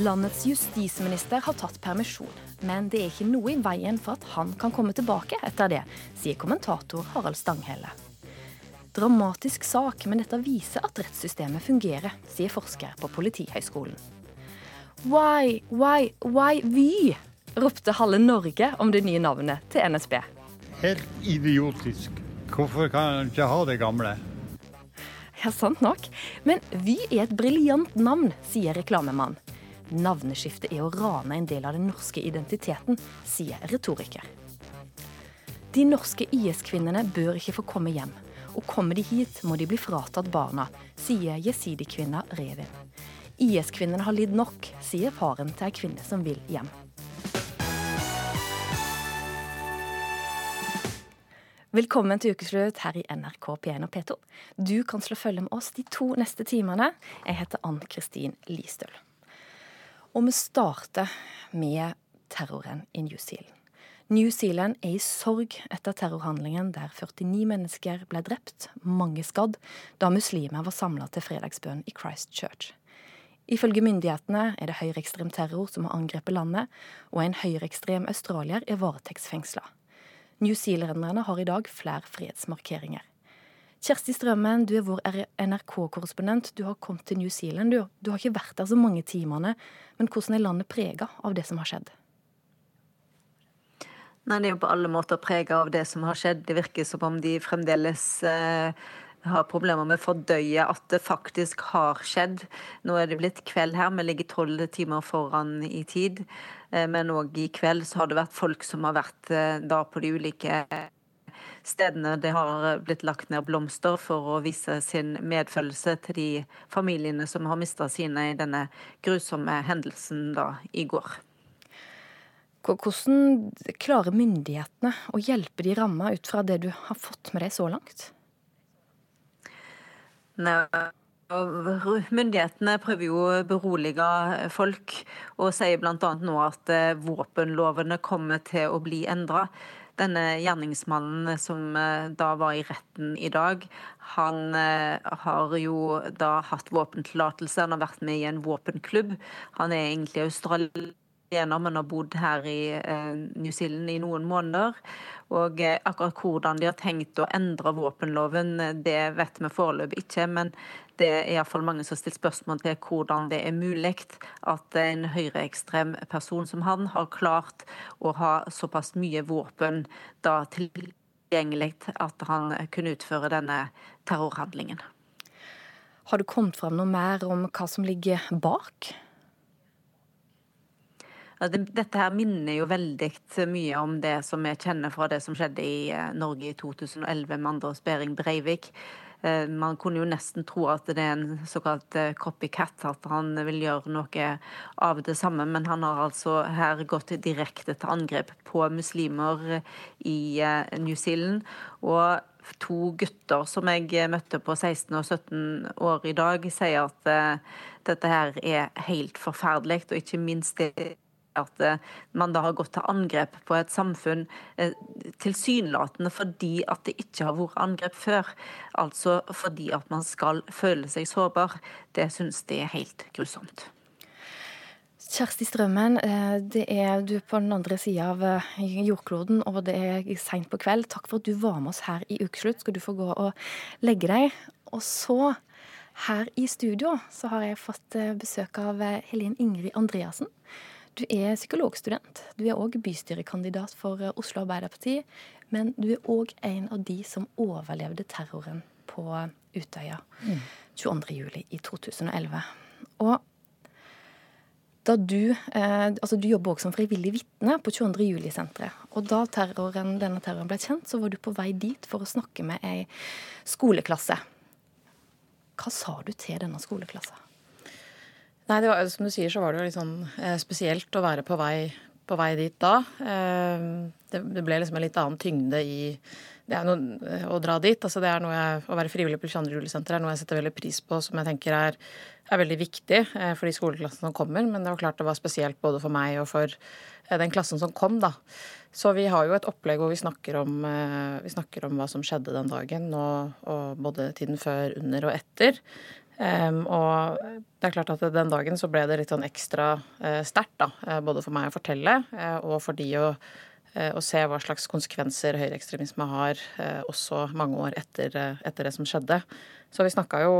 Landets justisminister har tatt permisjon, men det er ikke noe i veien for at han kan komme tilbake etter det, sier kommentator Harald Stanghelle. Dramatisk sak, men dette viser at rettssystemet fungerer, sier forsker på Politihøgskolen. Why, why, why Vy? ropte halve Norge om det nye navnet til NSB. Helt idiotisk. Hvorfor kan han ikke ha det gamle? Ja, sant nok. Men Vy er et briljant navn, sier reklamemann. Navneskiftet er å rane en del av den norske identiteten, sier retoriker. De norske IS-kvinnene bør ikke få komme hjem. Og kommer de hit, må de bli fratatt barna, sier jesidi-kvinna Revin. IS-kvinnene har lidd nok, sier faren til ei kvinne som vil hjem. Velkommen til ukeslutt her i NRK P1 og P2. Du kan slå følge med oss de to neste timene. Jeg heter Ann Kristin Listøl. Og vi starter med terroren i New Zealand. New Zealand er i sorg etter terrorhandlingen der 49 mennesker ble drept, mange skadd, da muslimer var samla til fredagsbønn i Christchurch. Ifølge myndighetene er det høyreekstrem terror som har angrepet landet, og en høyreekstrem australier er varetektsfengsla. Newzealenderne har i dag flere fredsmarkeringer. Kjersti Strømmen, du er vår NRK-korrespondent. Du har kommet til New Zealand. Du, du, har ikke vært der så mange timene. Men hvordan er landet prega av det som har skjedd? Nei, Det er jo på alle måter prega av det som har skjedd. Det virker som om de fremdeles eh, har problemer med å fordøye at det faktisk har skjedd. Nå er det blitt kveld her, vi ligger tolv timer foran i tid. Eh, men òg i kveld så har det vært folk som har vært eh, da på de ulike stedene det har blitt lagt ned blomster for å vise sin medfølelse til de familiene som har mista sine i denne grusomme hendelsen da i går. Hvordan klarer myndighetene å hjelpe de ramma ut fra det du har fått med deg så langt? Myndighetene prøver jo å berolige folk, og sier bl.a. nå at eh, våpenlovene kommer til å bli endra. Denne gjerningsmannen som eh, da var i retten i dag, han eh, har jo da hatt våpentillatelse. Han har vært med i en våpenklubb. Han er egentlig australier men har bodd her i New Zealand i noen måneder. Og eh, akkurat hvordan de har tenkt å endre våpenloven, eh, det vet vi foreløpig ikke. Men det er iallfall mange som har stilt spørsmål til hvordan det er mulig at en høyreekstrem person som han har klart å ha såpass mye våpen da tilgjengelig at han kunne utføre denne terrorhandlingen. Har du kommet fram noe mer om hva som ligger bak? Dette her minner jo veldig mye om det som vi kjenner fra det som skjedde i eh, Norge i 2011 med Anders Behring Breivik. Eh, man kunne jo nesten tro at det er en såkalt eh, copycat, at han vil gjøre noe av det samme. Men han har altså her gått direkte til angrep på muslimer i New Zealand. Og to gutter som jeg møtte på 16 og 17 år i dag, sier at dette her er helt forferdelig, og ikke minst det at eh, man da har gått til angrep på et samfunn eh, tilsynelatende fordi at det ikke har vært angrep før. Altså fordi at man skal føle seg sårbar. Det syns de er helt grusomt. Kjersti Strømmen, eh, det er du på den andre sida av jordkloden, og det er seint på kveld. Takk for at du var med oss her i Ukeslutt. Skal du få gå og legge deg. Og så, her i studio, så har jeg fått besøk av Helen Ingrid Andreassen. Du er psykologstudent. Du er òg bystyrekandidat for eh, Oslo Arbeiderparti. Men du er òg en av de som overlevde terroren på Utøya mm. 22.07. i 2011. Og da du eh, altså du jobber også som frivillig vitne på 22. juli-senteret. Og da terroren, denne terroren ble kjent, så var du på vei dit for å snakke med ei skoleklasse. Hva sa du til denne skoleklassa? Nei, var, som du sier, så var det jo litt sånn eh, spesielt å være på vei, på vei dit da. Eh, det, det, ble liksom en litt annen tyngde i det er noe, eh, å dra dit. altså det er noe jeg, Å være frivillig på 22. juli-senteret er noe jeg setter veldig pris på, som jeg tenker er, er veldig viktig eh, for de skoleklassene som kommer. Men det var klart det var spesielt både for meg og for eh, den klassen som kom, da. Så vi har jo et opplegg hvor vi snakker om, eh, vi snakker om hva som skjedde den dagen, og, og både tiden før, under og etter. Um, og det er klart at den dagen så ble det litt sånn ekstra uh, sterkt, da. Både for meg å fortelle, uh, og for de å, uh, å se hva slags konsekvenser høyreekstremisme har også mange år etter, etter, det som skjedde. Så vi snakka jo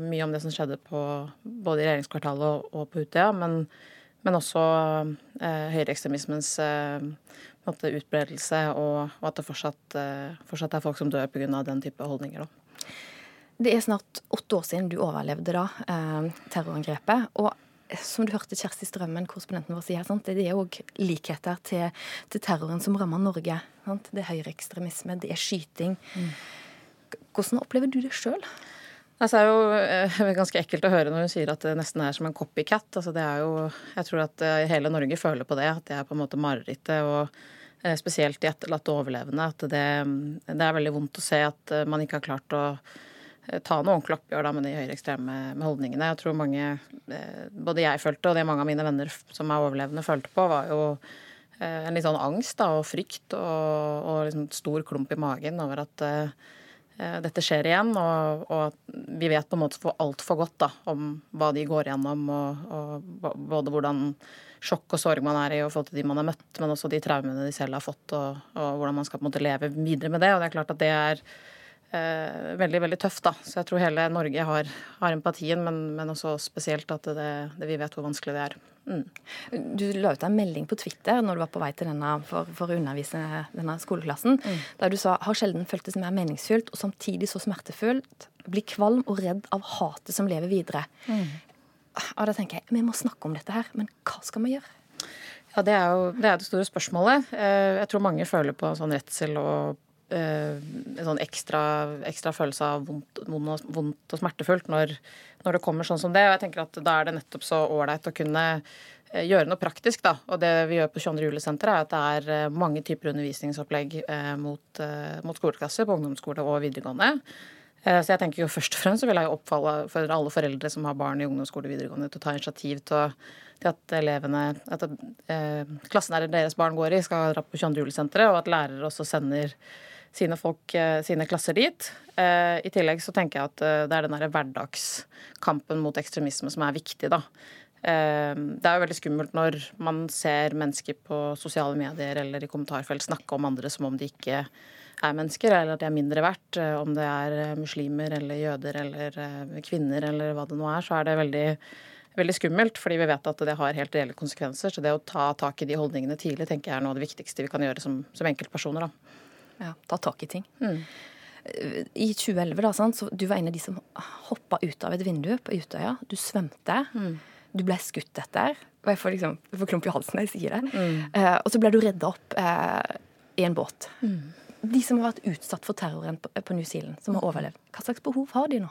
mye om det som skjedde på både i regjeringskvartalet og, og på Utøya, men, men også høyreekstremismens utbredelse, og, og, at det fortsatt, fortsatt er folk som dør pga. den type holdninger. da. Det er snart åtte år siden du overlevde da, eh, terrorangrepet. og som du hørte Kjersti Strømmen, korrespondenten vår, si her, sant? det er òg likheter til, til, terroren som rammer Norge. Sant? Det er høyreekstremisme, det er skyting. Mm. Hvordan opplever du det sjøl? Altså, det er jo eh, ganske ekkelt å høre når hun sier at det nesten er som en copycat. Altså, det er jo, jeg tror at eh, hele Norge føler på det, at det er på en måte marerittet. og eh, Spesielt de etterlatte overlevende. At det, det er veldig vondt å se at man ikke har klart å ta noe ordentlig oppgjør da, med de høyreekstreme holdningene. Jeg tror mange, eh, både jeg følte og det mange av mine venner som er overlevende, følte på, var jo eh, en litt sånn angst da, og frykt og, og liksom stor klump i magen over at uh, dette skjer igjen. Og, og, vi vet på en måte for altfor godt da, om hva de går gjennom, og, og, både hvordan sjokk og sorg man er i og forhold til de man har møtt, men også de traumene de selv har fått, og, hvordan man skal på en måte leve videre med det. Og det er klart at det er eh, veldig veldig tøft. da. Så jeg tror hele Norge har, har empatien, men, men, også spesielt at det, det, vi vet hvor vanskelig det er. Mm. Du la ut en melding på Twitter når du var på vei til denne for, for å undervise denne skoleklassen, mm. der du sa har sjelden føltes mer meningsfylt og samtidig så smertefullt. Blir kvalm og redd av hatet som lever videre. Mm. Og da tenker jeg, Vi må snakke om dette her, men hva skal vi gjøre? Ja, Det er jo det, er det store spørsmålet. Eh, jeg tror mange føler på sånn redsel og en sånn ekstra, ekstra følelse av vondt, vondt, og smertefullt når, når, det kommer sånn som det. Og jeg tenker at da er det nettopp så ålreit å kunne eh, gjøre noe praktisk, da. Og det vi gjør på 22. juli-senteret, er at det er eh, mange typer undervisningsopplegg mot, mot skoleklasser på ungdomsskole og videregående. Så jeg tenker jo først og fremst så vil jeg oppfordre for alle foreldre som har barn i ungdomsskole og videregående, til å ta initiativ til, å, at elevene At eh, klassen deres barn går i, skal dra på 22. juli-senteret, og at lærere også sender sine, folk, eh, sine klasser dit. Eh, I tillegg så tenker jeg at eh, det er den derre hverdagskampen mot ekstremisme som er viktig, da. Det er jo veldig skummelt når man ser mennesker på sosiale medier eller i kommentarfelt snakke om andre som om de ikke er mennesker, eller at de er mindre verdt. Om det er muslimer eller jøder eller kvinner eller hva det nå er, så er det veldig, veldig skummelt. Fordi vi vet at det har helt reelle konsekvenser. Så det å ta tak i de holdningene tidlig tenker jeg er noe av det viktigste vi kan gjøre som, som enkeltpersoner. da. Ja, Ta tak i ting. Mm. I 2011, da, sant, så du var en av de som hoppa ut av et vindu på Utøya. Du svømte. Mm. Du ble skutt etter. Jeg får, liksom, jeg får klump i halsen når jeg sier det. Mm. Eh, og så ble du redda opp eh, i en båt. Mm. De som har vært utsatt for terroren på, på New Zealand, som har mm. overlevd, hva slags behov har de nå?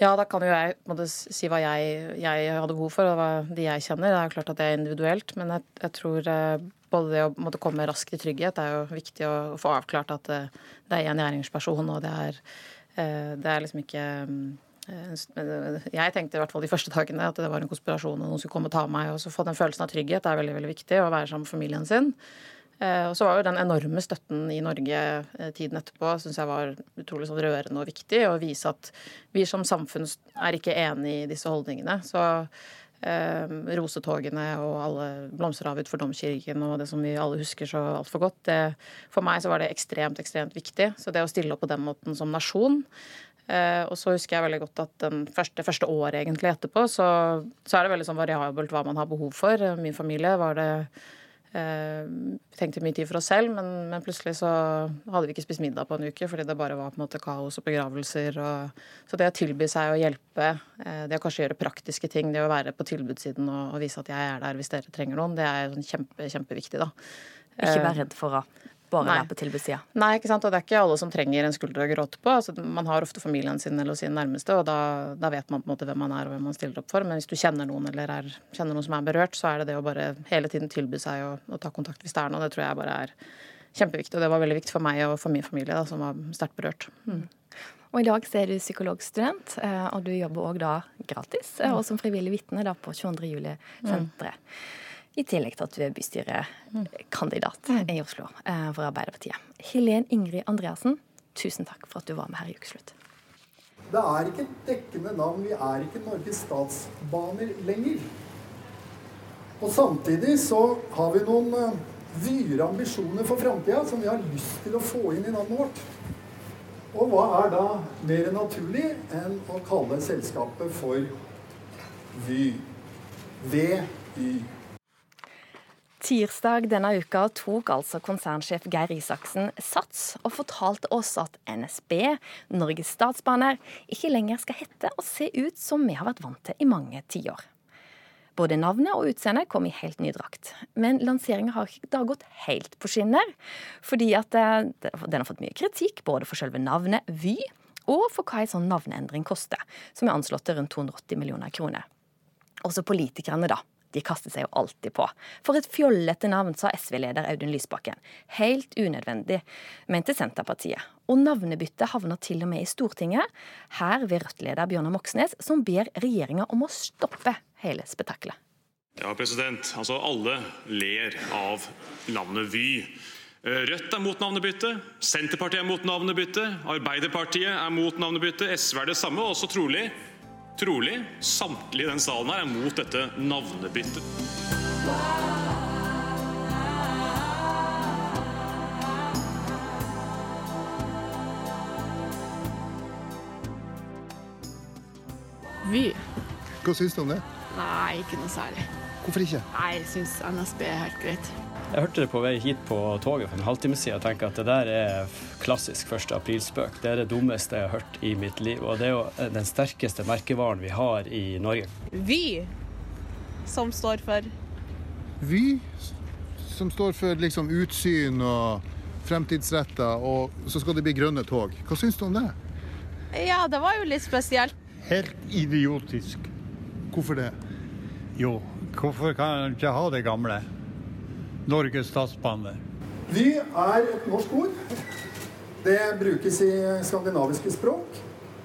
Ja, da kan jo jeg måtte, si hva jeg, jeg, hadde behov for, og hva de jeg kjenner. Det er klart at det er individuelt, men jeg, jeg tror uh, både det å måtte komme raskt i trygghet det er jo viktig å få avklart at det, det er en gjerningsperson, og det er, eh, det er liksom ikke eh, jeg tenkte i hvert fall de første dagene at det var en konspirasjon og noen skulle komme og ta meg. og så Få den følelsen av trygghet det er veldig veldig viktig, å være sammen med familien sin. Eh, og så var jo den enorme støtten i Norge tiden etterpå synes jeg var utrolig sånn rørende og viktig. Å vise at vi som samfunn er ikke enig i disse holdningene. Så eh, rosetogene og alle blomsteravut for domkirken og det som vi alle husker så altfor godt. Det, for meg så var det ekstremt, ekstremt viktig. Så det å stille opp på den måten som nasjon eh, og så husker jeg veldig godt at det første, første året egentlig etterpå, så, så, er det veldig sånn variabelt hva man har behov for. Min familie var det vi tenkte mye tid for oss selv, men, men, plutselig så hadde vi ikke spist middag på en uke fordi det bare var på en måte kaos og begravelser. Og, så det å tilby seg å hjelpe, eh, det å kanskje gjøre praktiske ting, det å være på tilbudssiden og, og, vise at jeg er der hvis dere trenger noen, det er sånn kjempe, kjempeviktig, da. Ikke vær redd for å bare Nei. være på tilbudssida. Nei, ikke sant. Og det er ikke alle som trenger en skulder å gråte på. Altså, man har ofte familien sin eller sine nærmeste, og da, da, vet man på en måte hvem man er og hvem man stiller opp for. Men hvis du kjenner noen eller er, kjenner noen som er berørt, så er det det å bare hele tiden tilby seg å, å ta kontakt hvis det er noe. Det tror jeg bare er kjempeviktig. Og det var veldig viktig for meg og for min familie, da, som var sterkt berørt. Mm. Og I dag så er du psykologstudent, eh, og du jobber òg da gratis, eh, og som frivillig vitne på 22. juli-senteret. Mm. I tillegg til at du er bystyrekandidat mm. i Oslo eh, for Arbeiderpartiet. Helen Ingrid Andreassen, tusen takk for at du var med her i Ukeslutt. Det er ikke et dekkende navn. Vi er ikke Norges Statsbaner lenger. Og samtidig så har vi noen dyre ambisjoner for framtida som vi har lyst til å få inn i navnet vårt. Og hva er da mer naturlig enn å kalle selskapet for Vy? VY. Tirsdag denne uka tok altså konsernsjef Geir Isaksen sats og fortalte oss at NSB, Norges Statsbaner, ikke lenger skal hete og se ut som vi har vært vant til i mange tiår. Både navnet og utseendet kom i helt ny drakt. Men lanseringa har ikke da gått helt på skinner. Fordi at eh, den har fått mye kritikk, både for selve navnet Vy, og for hva en sånn navneendring koster, som er anslått til rundt 280 millioner kroner. Også politikerne, da. De kaster seg jo alltid på. For et fjollete navn, sa SV-leder Audun Lysbakken. Helt unødvendig, mente Senterpartiet. Og navnebyttet havner til og med i Stortinget, her ved Rødt-leder Bjørnar Moxnes, som ber regjeringa om å stoppe hele spetakkelet. Ja, president. Altså, alle ler av navnet Vy. Eh, Rødt er mot navnebytte, Senterpartiet er mot navnebytte, Arbeiderpartiet er mot navnebytte, SV er det samme, og også trolig trolig samtlige i den salen her er mot dette navnebyttet. Vy? Hva syns du om det? Nei, ikke noe særlig. Hvorfor ikke? Nei, jeg syns NSB er helt greit. Jeg hørte det på vei hit på toget for en halvtime siden og tenker at det der er klassisk 1. aprilspøk. Det er det dummeste jeg har hørt i mitt liv, og det er jo den sterkeste merkevaren vi har i Norge. Vy, som står for Vy, som står for liksom utsyn og fremtidsretta, og så skal det bli grønne tog. Hva syns du om det? Ja, det var jo litt spesielt. Helt idiotisk. Hvorfor det? Jo, hvorfor kan en ikke ha det gamle? Norges Statsbaner. Vy er et norsk ord. Det brukes i skandinaviske språk.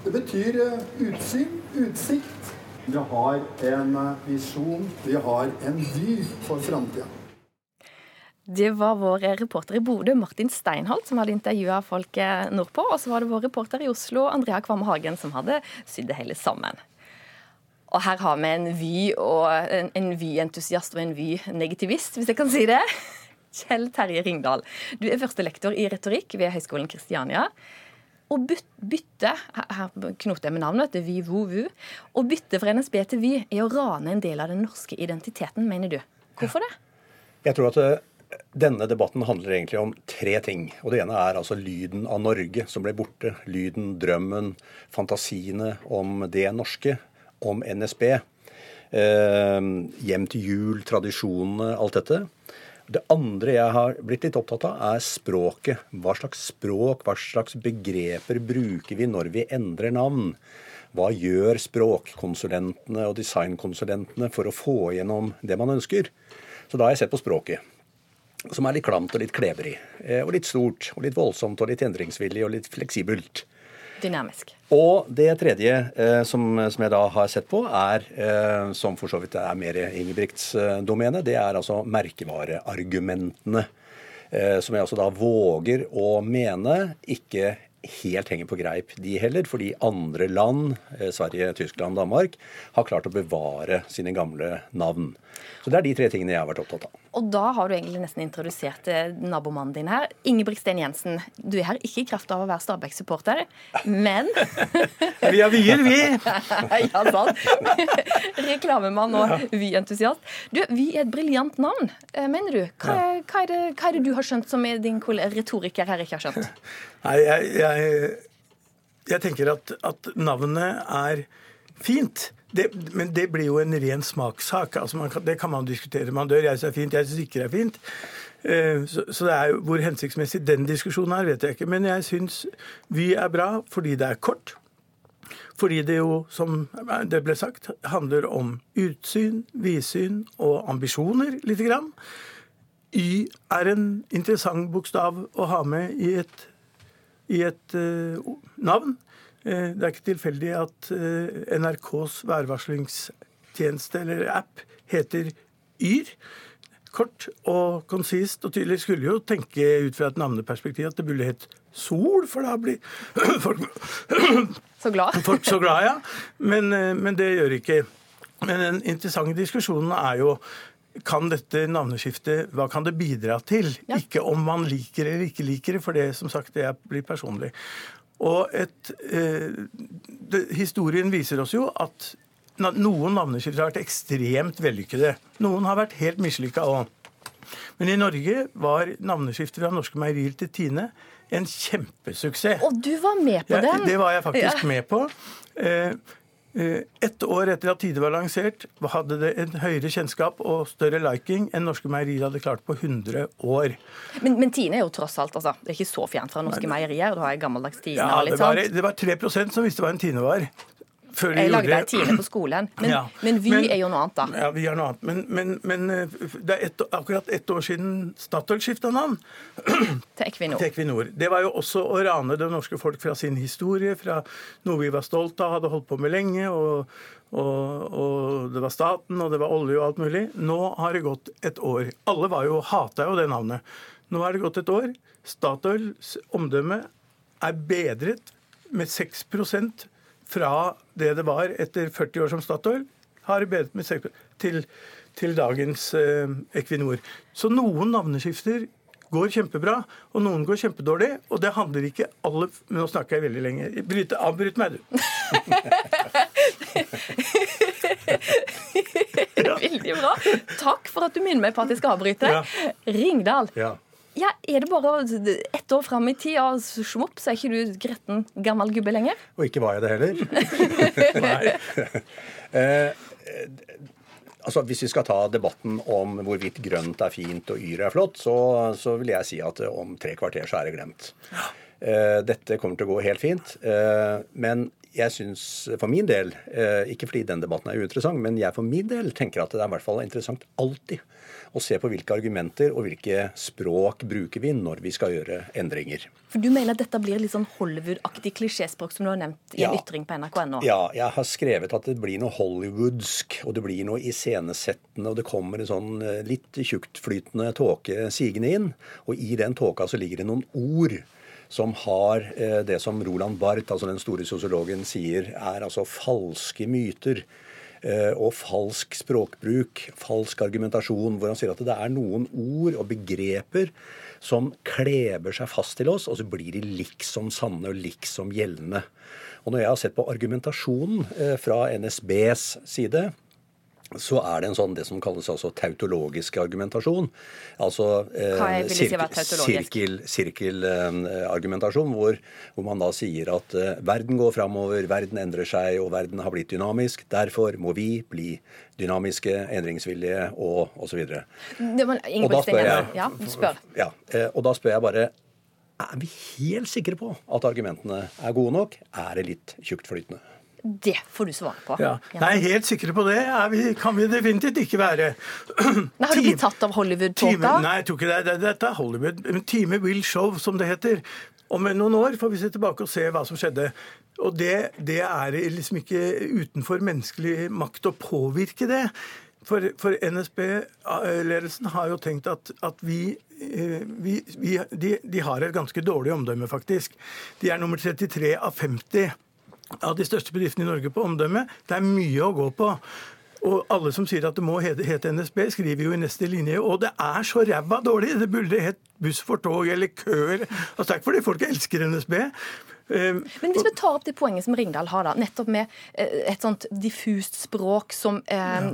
Det betyr eh, utsyn, utsikt. Vi har en eh, visjon, vi har en vy for framtida. Det var vår reporter i Bodø, Martin Steinholt, som hadde intervjua folk eh, nordpå. Og så var det vår reporter i Oslo, Andrea Kvamme Hagen, som hadde sydd det hele sammen. Og her har vi en Vy og en, en Vy-entusiast og en Vy-negativist, hvis jeg kan si det. Kjell Terje Ringdal, du er førstelektor i retorikk ved Høgskolen Kristiania. Å bytte her knoter jeg med navnet, det vo, vu, å bytte fra NSB til Vy er å rane en del av den norske identiteten, mener du. Hvorfor det? Jeg tror at eh, denne debatten handler egentlig om tre ting. Og Det ene er altså lyden av Norge som ble borte. Lyden, drømmen, fantasiene om det norske om NSB. Eh, hjem til jul, tradisjonene, alt dette. Det andre jeg har blitt litt opptatt av, er språket. Hva slags språk, hva slags begreper bruker vi når vi endrer navn? Hva gjør språkkonsulentene og designkonsulentene for å få igjennom det man ønsker? Så da har jeg sett på språket, som er litt klamt og litt klebrig. Eh, og litt stort og litt voldsomt og litt endringsvillig og litt fleksibelt. Dynamisk. Og det tredje eh, som, som, jeg da har sett på, er, eh, som for så vidt er mer Ingebrigts eh, domene, det er altså merkevareargumentene. Eh, som jeg altså da våger å mene ikke helt henger på greip, de heller. Fordi andre land, eh, Sverige, Tyskland, Danmark, har klart å bevare sine gamle navn. Så Det er de tre tingene jeg har vært opptatt av. Og da har du egentlig nesten introdusert eh, nabomannen din her. Ingebrigtsen Jensen, du er her ikke i kraft av å være Stabæk-supporter, men Vi har vyer, vi! ja, sant. Reklamemann og Vy-entusiast. Du, Vy er et briljant navn, eh, mener du. Hva, hva, er det, hva, er det, du har skjønt som din retoriker her ikke har skjønt? Nei, jeg, jeg, jeg tenker at, at navnet er fint. Det, men det blir jo en ren smakssak. Altså kan, det kan man diskutere. Man dør, jeg syns det er fint, jeg syns ikke det er fint. Uh, så, så, er hvor hensiktsmessig den diskusjonen er, vet jeg ikke. Men jeg syns Vy er bra fordi det er kort. Fordi det jo, som det ble sagt, handler om utsyn, vidsyn og ambisjoner lite grann. Y er en interessant bokstav å ha med i et, i et uh, navn. Eh, det er ikke tilfeldig at eh, NRKs værvarslingstjeneste eller app heter Yr. kort og konsist og tydelig. Skulle jo tenke ut fra et navneperspektiv at det burde hett Sol, for da blir folk Så glad. folk så glad, ja. Men, eh, men det gjør ikke. Men den interessante diskusjonen er jo kan dette navneskiftet, hva kan det bidra til? Ja. Ikke om man liker eller ikke liker det, for det som sagt, det blir personlig. Og et, eh, det, historien viser oss jo at noen navneskifter har vært ekstremt vellykkede. Noen har vært helt mislykka òg. Men i Norge var navneskiftet fra Norske Meierier til Tine en kjempesuksess. Og du var med på den? Ja, det var jeg faktisk Ja. med på. Eh, Ett år etter at Tide var lansert, hadde det en høyere kjennskap og større liking enn Norske Meierier hadde klart på 100 år. Men, men Tine er jo tross alt altså, det er ikke så fjernt fra norske meierier. Du har en gammeldags Tine Ja, og det var, sånt. det var 3 som visste hva en Tine var. Før de Jeg gjorde lagde ei. Tine på skolen. Men, Ja. men Vy er jo noe annet, da. Ja, vi er noe annet. Men, men, men eh, det er et, akkurat ett år siden Statoil skifta navn Til Equinor. til Equinor. Det var jo også å rane det norske folk fra sin historie, fra noe vi var stolt av, hadde holdt på med lenge. og og, og det var staten, og det var olje og alt mulig. Nå har det gått et år. Alle var jo, hata jo det navnet. Nå har det gått et år. Statoils omdømme er bedret med 6 fra det det var etter 40 år som Statoil. Har bedret med 6 til, til dagens eh, Equinor. Så noen navneskifter går kjempebra, og noen går kjempedårlig. Og det handler ikke alle Men nå snakker jeg veldig lenge. Bryt, avbryt meg, du. Veldig bra. Takk for at du minner meg på at jeg skal avbryte. Ringdal. Ja. Ja, Er det bare ett år fram i tid, og smopp, så er ikke du gretten gammel gubbe lenger? Og ikke var jeg det heller. eh, altså, Hvis vi skal ta debatten om hvorvidt grønt er fint og yr er flott, så, så vil jeg si at eh, om tre kvarter så er det glemt. Eh, dette kommer til å gå helt fint. Eh, men jeg syns for min del, eh, ikke fordi den debatten er uinteressant, men jeg for min del tenker at det er i hvert fall interessant alltid å se på hvilke argumenter og hvilke språk bruker vi når vi skal gjøre endringer. For Du mener at dette blir litt sånn Hollywood-aktig klisjéspråk som du har nevnt i en Ja. ytring på nrk.no? Ja, jeg har skrevet at det blir noe hollywoodsk, og det blir noe iscenesettende, og det kommer en sånn eh, litt tjuktflytende tåke sigende inn. Og i den tåka så ligger det noen ord som har eh, det som Roland Barth, altså den store sosiologen, sier er altså falske myter. Eh, Og falsk språkbruk, falsk argumentasjon, hvor han sier at det er noen ord og begreper som kleber seg fast til oss, og så blir de liksom sanne og liksom gjeldende. Og når jeg har sett på argumentasjonen eh, fra NSBs side, så er det en sånn det som kalles altså tautologisk argumentasjon. Altså eh, si tautologisk? sirkel, sirkelargumentasjon, hvor, hvor man da sier at eh, verden går framover, verden endrer seg, og verden har blitt dynamisk. Derfor må vi bli dynamiske, endringsvillige og osv. Og da spør jeg- Ja, spør. Ja, eh, og da spør jeg bare er vi helt sikre på at argumentene er gode nok? Er det litt tjuktflytende? Det får du svare på. Ja. Nei, helt sikre på det vi, kan vi definitivt ikke være. Nei, har du blitt tatt av Hollywood-tåka? nei, jeg tror ikke det. det. Dette er Hollywood. Men Time will show, som det heter. Om noen år får vi se tilbake og se hva som skjedde. Og det, det er liksom ikke utenfor menneskelig makt å påvirke det. For, for NSB-ledelsen har jo tenkt at, at vi, eh, vi, vi de, de har et ganske dårlig omdømme, faktisk. De er nummer 33 av 50 av de største bedriftene i Norge på omdømme. Det er mye å gå på. Og alle som sier at det må hete, NSB, skriver jo i neste linje. Og det er så ræva dårlig! Det burde hett Buss for tog eller Kø eller Altså, ikke fordi folk elsker NSB. Eh, Men hvis vi tar opp det poenget som Ringdal har, da, nettopp med eh, et sånt diffust språk som eh,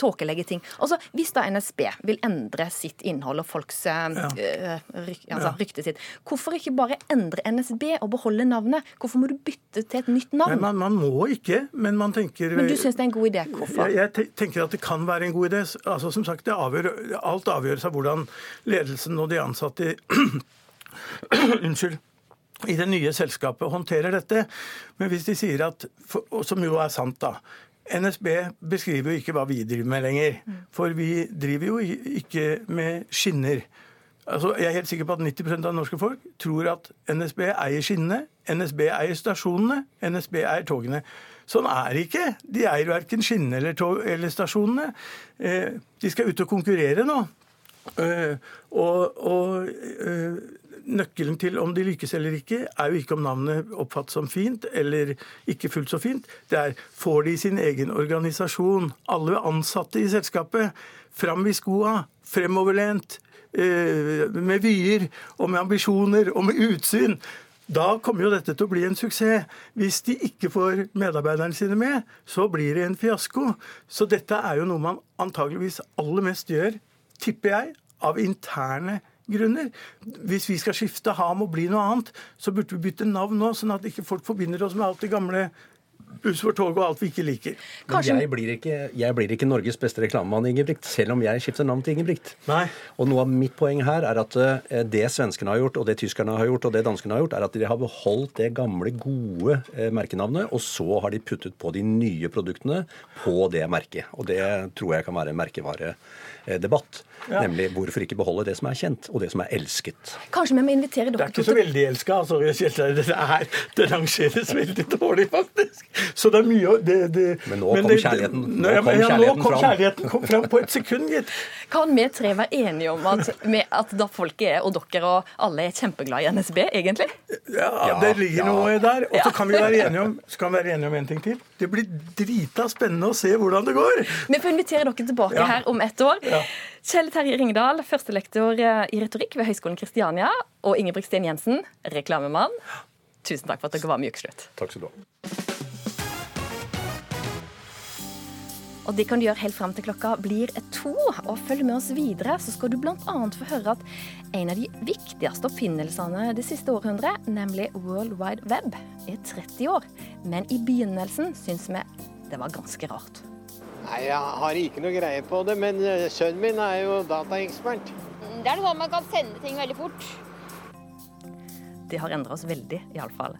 tåkelegger ting. Altså, Hvis da NSB vil endre sitt innhold og folks ja. eh, ryk, altså, Ja. ryktet sitt, hvorfor ikke bare endre NSB og beholde navnet? Hvorfor må du bytte til et nytt navn? Men man, man må ikke, men man tenker Men du syns det er en god idé. Hvorfor? Jeg, jeg tenker at det kan være en god idé. Altså, som sagt, det avgjør, Alt avgjøres av hvordan ledelsen og de ansatte Unnskyld. I det nye selskapet håndterer dette. Men hvis de sier at Som jo er sant, da. NSB beskriver jo ikke hva vi driver med lenger. For vi driver jo ikke med skinner. Altså, jeg er helt sikker på at 90% av norske folk tror at NSB eier skinnene, NSB eier stasjonene, NSB eier togene. Sånn er det ikke. De eier verken skinnene eller, tog, eller stasjonene. Eh, de skal ut og konkurrere nå. Eh, og, og uh, nøkkelen til om de lykkes eller ikke, er jo ikke om navnet oppfattes som fint eller ikke fullt så fint. Det er får de sin egen organisasjon, alle ansatte i selskapet, fram i skoa, fremoverlent, uh, med vyer og med ambisjoner og med utsyn. Da kommer jo dette til å bli en suksess. Hvis de ikke får medarbeiderne sine med, så blir det en fiasko. Så dette er jo noe man antageligvis aller mest gjør, tipper jeg, av interne grunner. Hvis vi skal skifte ham og bli noe annet, så burde vi bytte navn nå, sånn at ikke folk forbinder oss med alt det gamle buss for tog og alt vi ikke liker. Men jeg blir ikke, jeg blir ikke Norges beste reklamemann, Ingebrigt, selv om jeg skifter navn til Ingebrigt. Nei. Og noe av mitt poeng her er at eh, det svenskene har gjort, og det tyskerne har gjort, og det danskene har gjort, er at de har beholdt det gamle, gode eh, merkenavnet, og så har de puttet på de nye produktene på det merket. Og det tror jeg kan være en merkevaredebatt. Ja. Nemlig hvorfor ikke beholde det som er kjent, og det som er elsket. Kanskje vi må invitere dere Det er ikke så veldig elska. Altså, det, er, det rangeres veldig dårlig, faktisk. Så det er mye det, det, Men nå kom kjærligheten, nå nå, kom ja, kjærligheten nå kom fram. kjærligheten kom fram på et sekund, gitt. Kan vi tre være enige om at, at da folket er, og dere og alle er kjempeglade i NSB, egentlig? Ja, det ligger noe der. Og så kan vi være enige om så kan vi være enige om en ting til. Det blir drita spennende å se hvordan det går. Vi får invitere dere tilbake Ja. her om ett år. Kjell Terje Ringdal, førstelektor i retorikk ved Høgskolen Kristiania, og Ingebrigt Sten Jensen, reklamemann. Tusen takk for at dere var med i Ukeslutt. Takk skal du ha. Og det kan du gjøre helt fram til klokka blir to. Og følg med oss videre, så skal du bl.a. få høre at en av de viktigste oppfinnelsene det siste århundret, nemlig World Wide Web, er 30 år. Men i begynnelsen syns vi det var ganske rart. Nei, Jeg har ikke noe greie på det, men eh, sønnen min er jo dataekspert. Det er sånn man kan sende ting veldig fort. Det har endra oss veldig, iallfall.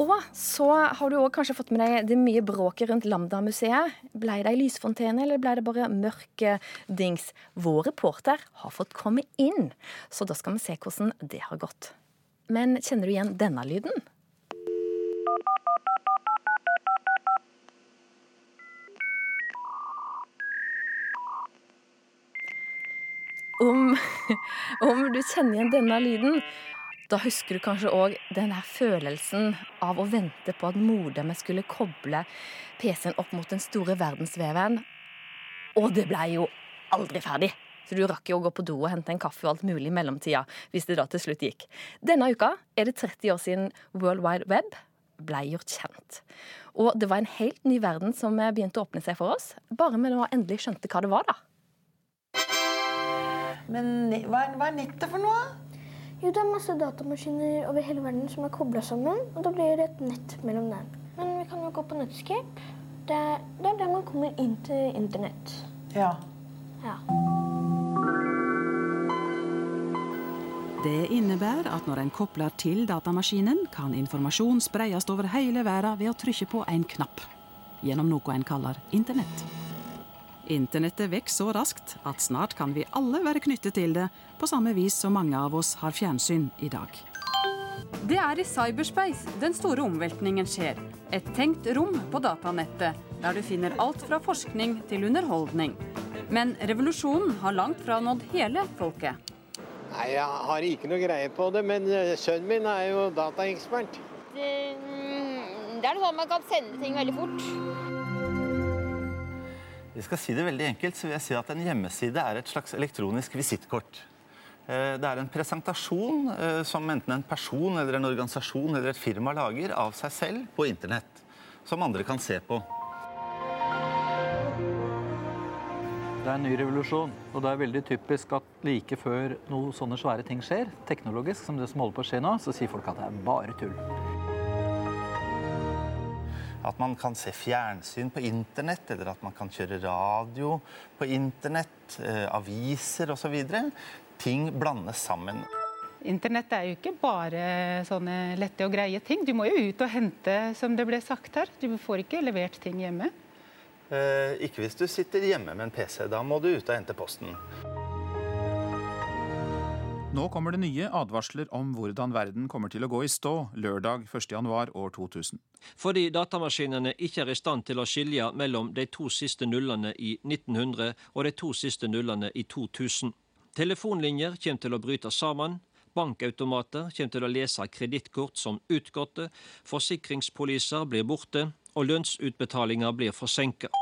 Og så har du òg kanskje fått med deg det mye bråket rundt Lambda-museet. Blei det ei lysfontene, eller blei det bare mørk eh, dings? Vår reporter har fått komme inn, så da skal vi se hvordan det har gått. Men kjenner du igjen denne lyden? Om, om du kjenner igjen denne lyden, da husker du kanskje òg denne følelsen av å vente på at mordemmet skulle koble PC-en opp mot den store verdensveven. Og det blei jo aldri ferdig. Så du rakk jo å gå på do og hente en kaffe og alt mulig i mellomtida, hvis det da til slutt gikk. Denne uka er det 30 år siden World Wide Web blei gjort kjent. Og det var en helt ny verden som begynte å åpne seg for oss, bare vi nå endelig skjønte hva det var, da. Men hva er, hva er nettet for noe? Jo, det er masse datamaskiner over hele verden som er kobla sammen, og da blir det et nett mellom dem. Men vi kan jo gå på Netscape. Det er, det er der man kommer inn til internett. Ja. Ja. Det innebærer at når en kobler til datamaskinen, kan informasjon spreies over hele verden ved å trykke på en knapp. Gjennom noe en kaller internett. Internettet vokser så raskt at snart kan vi alle være knyttet til det, på samme vis som mange av oss har fjernsyn i dag. Det er i cyberspace den store omveltningen skjer. Et tenkt rom på datanettet, der du finner alt fra forskning til underholdning. Men revolusjonen har langt fra nådd hele folket. Nei, Jeg har ikke noe greie på det, men eh, sønnen min er jo dataekspert. Det, mm, det er sånn at man kan sende ting veldig fort. Vi skal si det veldig enkelt, så vil jeg si at En hjemmeside er et slags elektronisk visittkort. Eh, Det er en presentasjon eh, som enten en person, eller en organisasjon eller et firma lager av seg selv på internett, som andre kan se på. Det er en ny revolusjon, og det er veldig typisk at like før noe sånne svære ting skjer, teknologisk, som det som holder på å skje nå, så sier folk at det er bare tull. At man kan se fjernsyn på internett, eller at man kan kjøre radio på internett, eh, aviser osv. Ting blandes sammen. Internett er jo ikke bare sånne lette og greie ting. Du må jo ut og hente, som det ble sagt her. Du får ikke levert ting hjemme. Eh, ikke hvis du sitter hjemme med en PC. Da må du ut og hente posten. Nå kommer det nye advarsler om hvordan verden kommer til å gå i stå lørdag 1.1 år 2000. Fordi datamaskinene ikke er i stand til å skilje mellom de to siste nullene i 1900 og de to siste nullene i 2000. Telefonlinjer kommer til å bryte sammen. Bankautomater kommer til å lese kredittkort som utgåtte. Forsikringspoliser blir borte, og lønnsutbetalinger blir forsinka.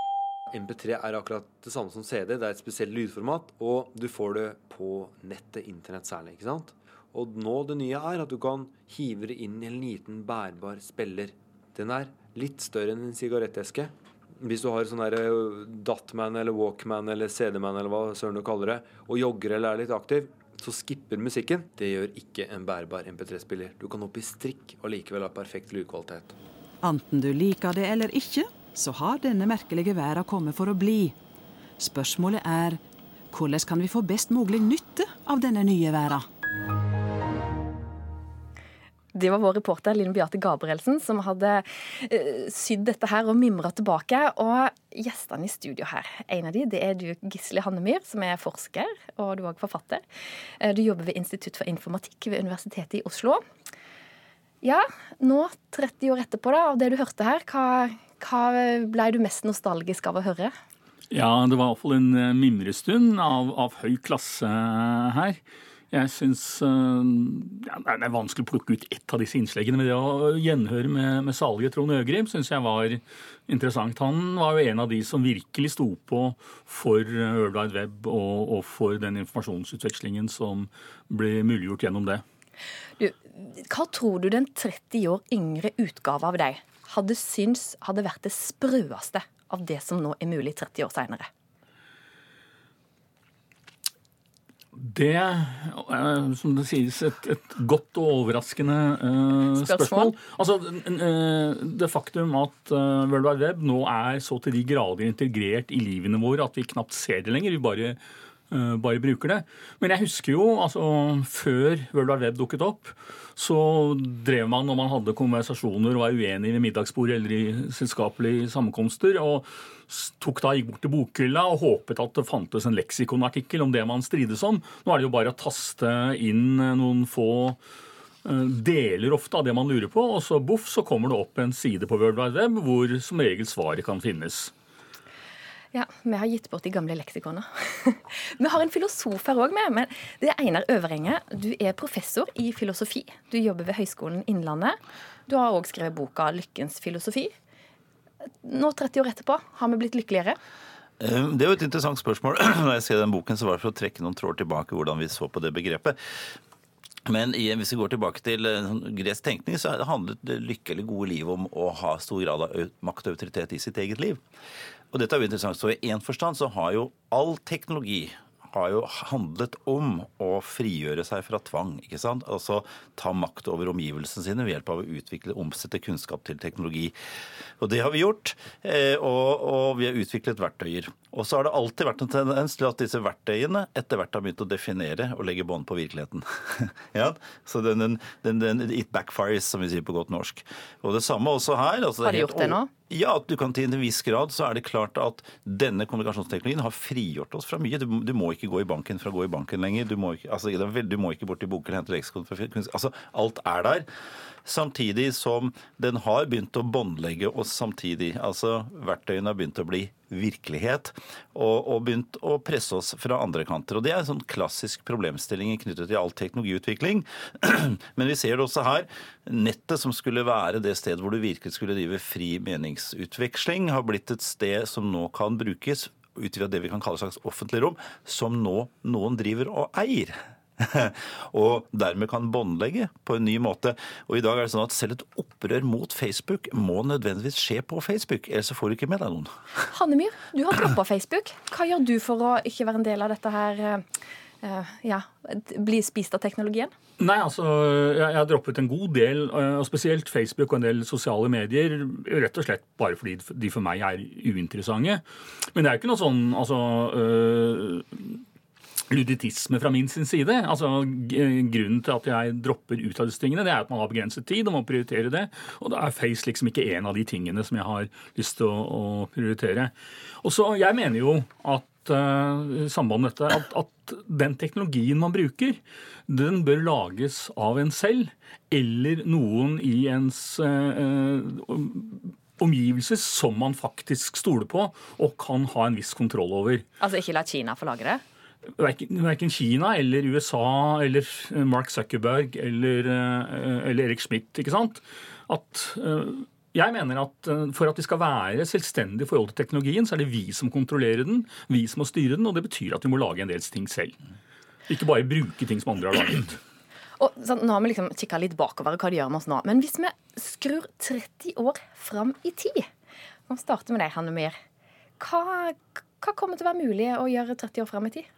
MP3 er akkurat det samme som CD. Det er et spesielt lydformat, og du får det på nettet, internett særlig. ikke sant? Og nå det nye er at du kan hive det inn i en liten bærbar spiller. Den er litt større enn en sigaretteske. Hvis du har sånn eh, Datman eller Walkman eller CD-man eller hva søren du kaller det, og jogger eller er litt aktiv, så skipper musikken. Det gjør ikke en bærbar MP3-spiller. Du kan opp i strikk og likevel ha perfekt lydkvalitet. Enten du liker det eller ikke, så har denne merkelige verden kommet for å bli. Spørsmålet er hvordan kan vi få best mulig nytte av denne nye verden? Det var vår reporter Linn Beate Gabrielsen som hadde uh, sydd dette her og mimra tilbake. Og gjestene i studio her, en av de, det er du Gisle Hannemyr, som er forsker, og du er også forfatter. Uh, du jobber ved Institutt for informatikk ved Universitetet i Oslo. Ja, nå 30 år etterpå da, av det du hørte her, hva, hva ble du mest nostalgisk av å høre? Ja, det var iallfall en eh, mimrestund av, av høy klasse her. Jeg syns uh, ja, Det er vanskelig å plukke ut ett av disse innsleggene, men det å gjenhøre med, med salige Trond Øgrim syns jeg var interessant. Han var jo en av de som virkelig sto på for World Wide Web og, og for den informasjonsutvekslingen som ble muliggjort gjennom det. Du, hva tror du den 30 år yngre utgave av deg hadde syntes hadde vært det sprøeste av det som nå er mulig 30 år seinere? Det er, som det sies, et, et godt og overraskende uh, spørsmål. spørsmål. Altså, uh, Det faktum at uh, World Wide Web nå er så til de grader integrert i livene våre at vi knapt ser det lenger. Vi bare uh, bare bruker det. Men jeg husker jo, altså før World Wide Web dukket opp, så drev man når man hadde konversasjoner og var uenig ved middagsbord eller i selskapelige sammenkomster, og tok da, gikk bort til bokhylla og håpet at det fantes en leksikonartikkel om det man strides om. Nå er det jo bare å taste inn noen få eh, deler ofte av det man lurer på, og så boff, så kommer det opp en side på World Wide Web hvor som regel svaret kan finnes. Ja, vi har gitt bort de gamle leksikonene. vi har en filosof her òg men Det er Einar Øverenge. Du er professor i filosofi. Du jobber ved Høgskolen Innlandet. Du har òg skrevet boka 'Lykkens filosofi'. Nå, 30 år etterpå, har vi blitt lykkeligere? Eh, det er jo et interessant spørsmål. Når jeg skrev den boken, så var det for å trekke noen tråder tilbake hvordan vi så på det begrepet. Men hvis vi går tilbake til eh, sånn gresk tenkning, så handlet lykke eller gode liv om å ha stor grad av makt og autoritet i sitt eget liv. Og dette er jo interessant. Så i én forstand så har jo all teknologi har jo handlet om å frigjøre seg fra tvang. ikke sant? Altså ta makt over omgivelsene sine ved hjelp av å utvikle, omsette kunnskap til teknologi. Og det har vi gjort, eh, og, og vi har utviklet verktøyer. Og så har det alltid vært en tendens til at disse verktøyene etter hvert har begynt å definere og legge bånd på virkeligheten. ja, så den, den, den, It backfires, som vi sier på godt norsk. Og det samme også her. Altså har de gjort det nå? Ja, du kan til en viss grad så er det klart at denne kommunikasjonsteknologien har frigjort oss fra mye. Du, du må ikke gå i banken for å gå i banken lenger. Du må ikke, altså, du må ikke bort til boken og hente leksikon. Altså, alt er der. Samtidig som den har begynt å båndlegge oss samtidig. Altså verktøyene har begynt å bli virkelighet og, og, begynt å presse oss fra andre kanter. Og Det er en sånn klassisk problemstilling knyttet til all teknologiutvikling. Men vi ser det også her. Nettet, som skulle være det stedet hvor du virkelig skulle drive fri meningsutveksling, har blitt et sted som nå kan brukes ut det vi kan kalle et slags offentlig rom, som nå noen driver og eier. og dermed kan båndlegge på en ny måte. Og i dag er det sånn at selv et opprør mot Facebook må nødvendigvis skje på Facebook, ellers får du ikke med deg noen. Hannemyr, du har droppa Facebook. Hva gjør du for å ikke være en del av dette her? Uh, ja, bli spist av teknologien? Nei, altså, jeg har droppet en god del, eh, og spesielt Facebook og en del sosiale medier, rett og slett bare fordi de for meg er uinteressante. Men det er ikke noe sånn altså, øh, luditisme fra min sin side. Altså, Grunnen til at jeg dropper ut av disse tingene, det er at man har begrenset tid og må prioritere det. Og da er Face liksom ikke en av de tingene som jeg har lyst til å, å prioritere. Og så, Jeg mener jo at uh, samband med dette, at, at, den teknologien man bruker, den bør lages av en selv eller noen i ens uh, omgivelser som man faktisk stoler på og kan ha en viss kontroll over. Altså ikke la Kina få lagre det? Verken Kina eller USA eller Mark Zuckerberg eller, eh, eller Erik Schmidt. ikke sant? At eh, jeg mener at eh, For at vi skal være selvstendige i forhold til teknologien, så er det vi som kontrollerer den, vi som må styre den, og det betyr at vi må lage en del ting selv. Ikke bare bruke ting som andre har laget. Og sånn, nå har vi liksom kikka litt bakover hva det gjør med oss nå. Men hvis vi skrur 30 år fram i tid starter vi med deg, Hanne Myhr. Hva, hva kommer til å være mulig å gjøre 30 år fram i tid?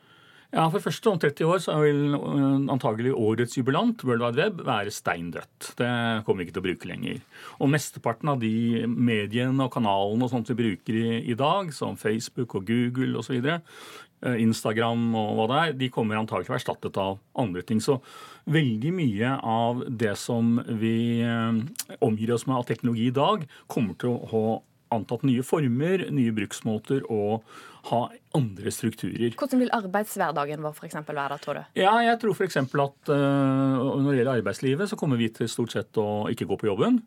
Ja, For første om 30 år så vil øh, antagelig årets jubilant, World Wide Web, være steindødt. Det kommer vi ikke til å bruke lenger. Og mesteparten av de mediene og kanalene og sånt vi bruker i, i dag, som Facebook og Google osv., øh, Instagram og hva det er, de kommer antagelig til å være erstattet av andre ting. Så veldig mye av det som vi øh, omgir oss med av teknologi i dag, kommer til å antatt nye former, nye bruksmåter og ha andre strukturer. Hvordan vil arbeidshverdagen vår for eksempel, være da, tror du? Ja, jeg tror f.eks. at uh, når det gjelder arbeidslivet, så kommer vi til stort sett å ikke gå på jobben.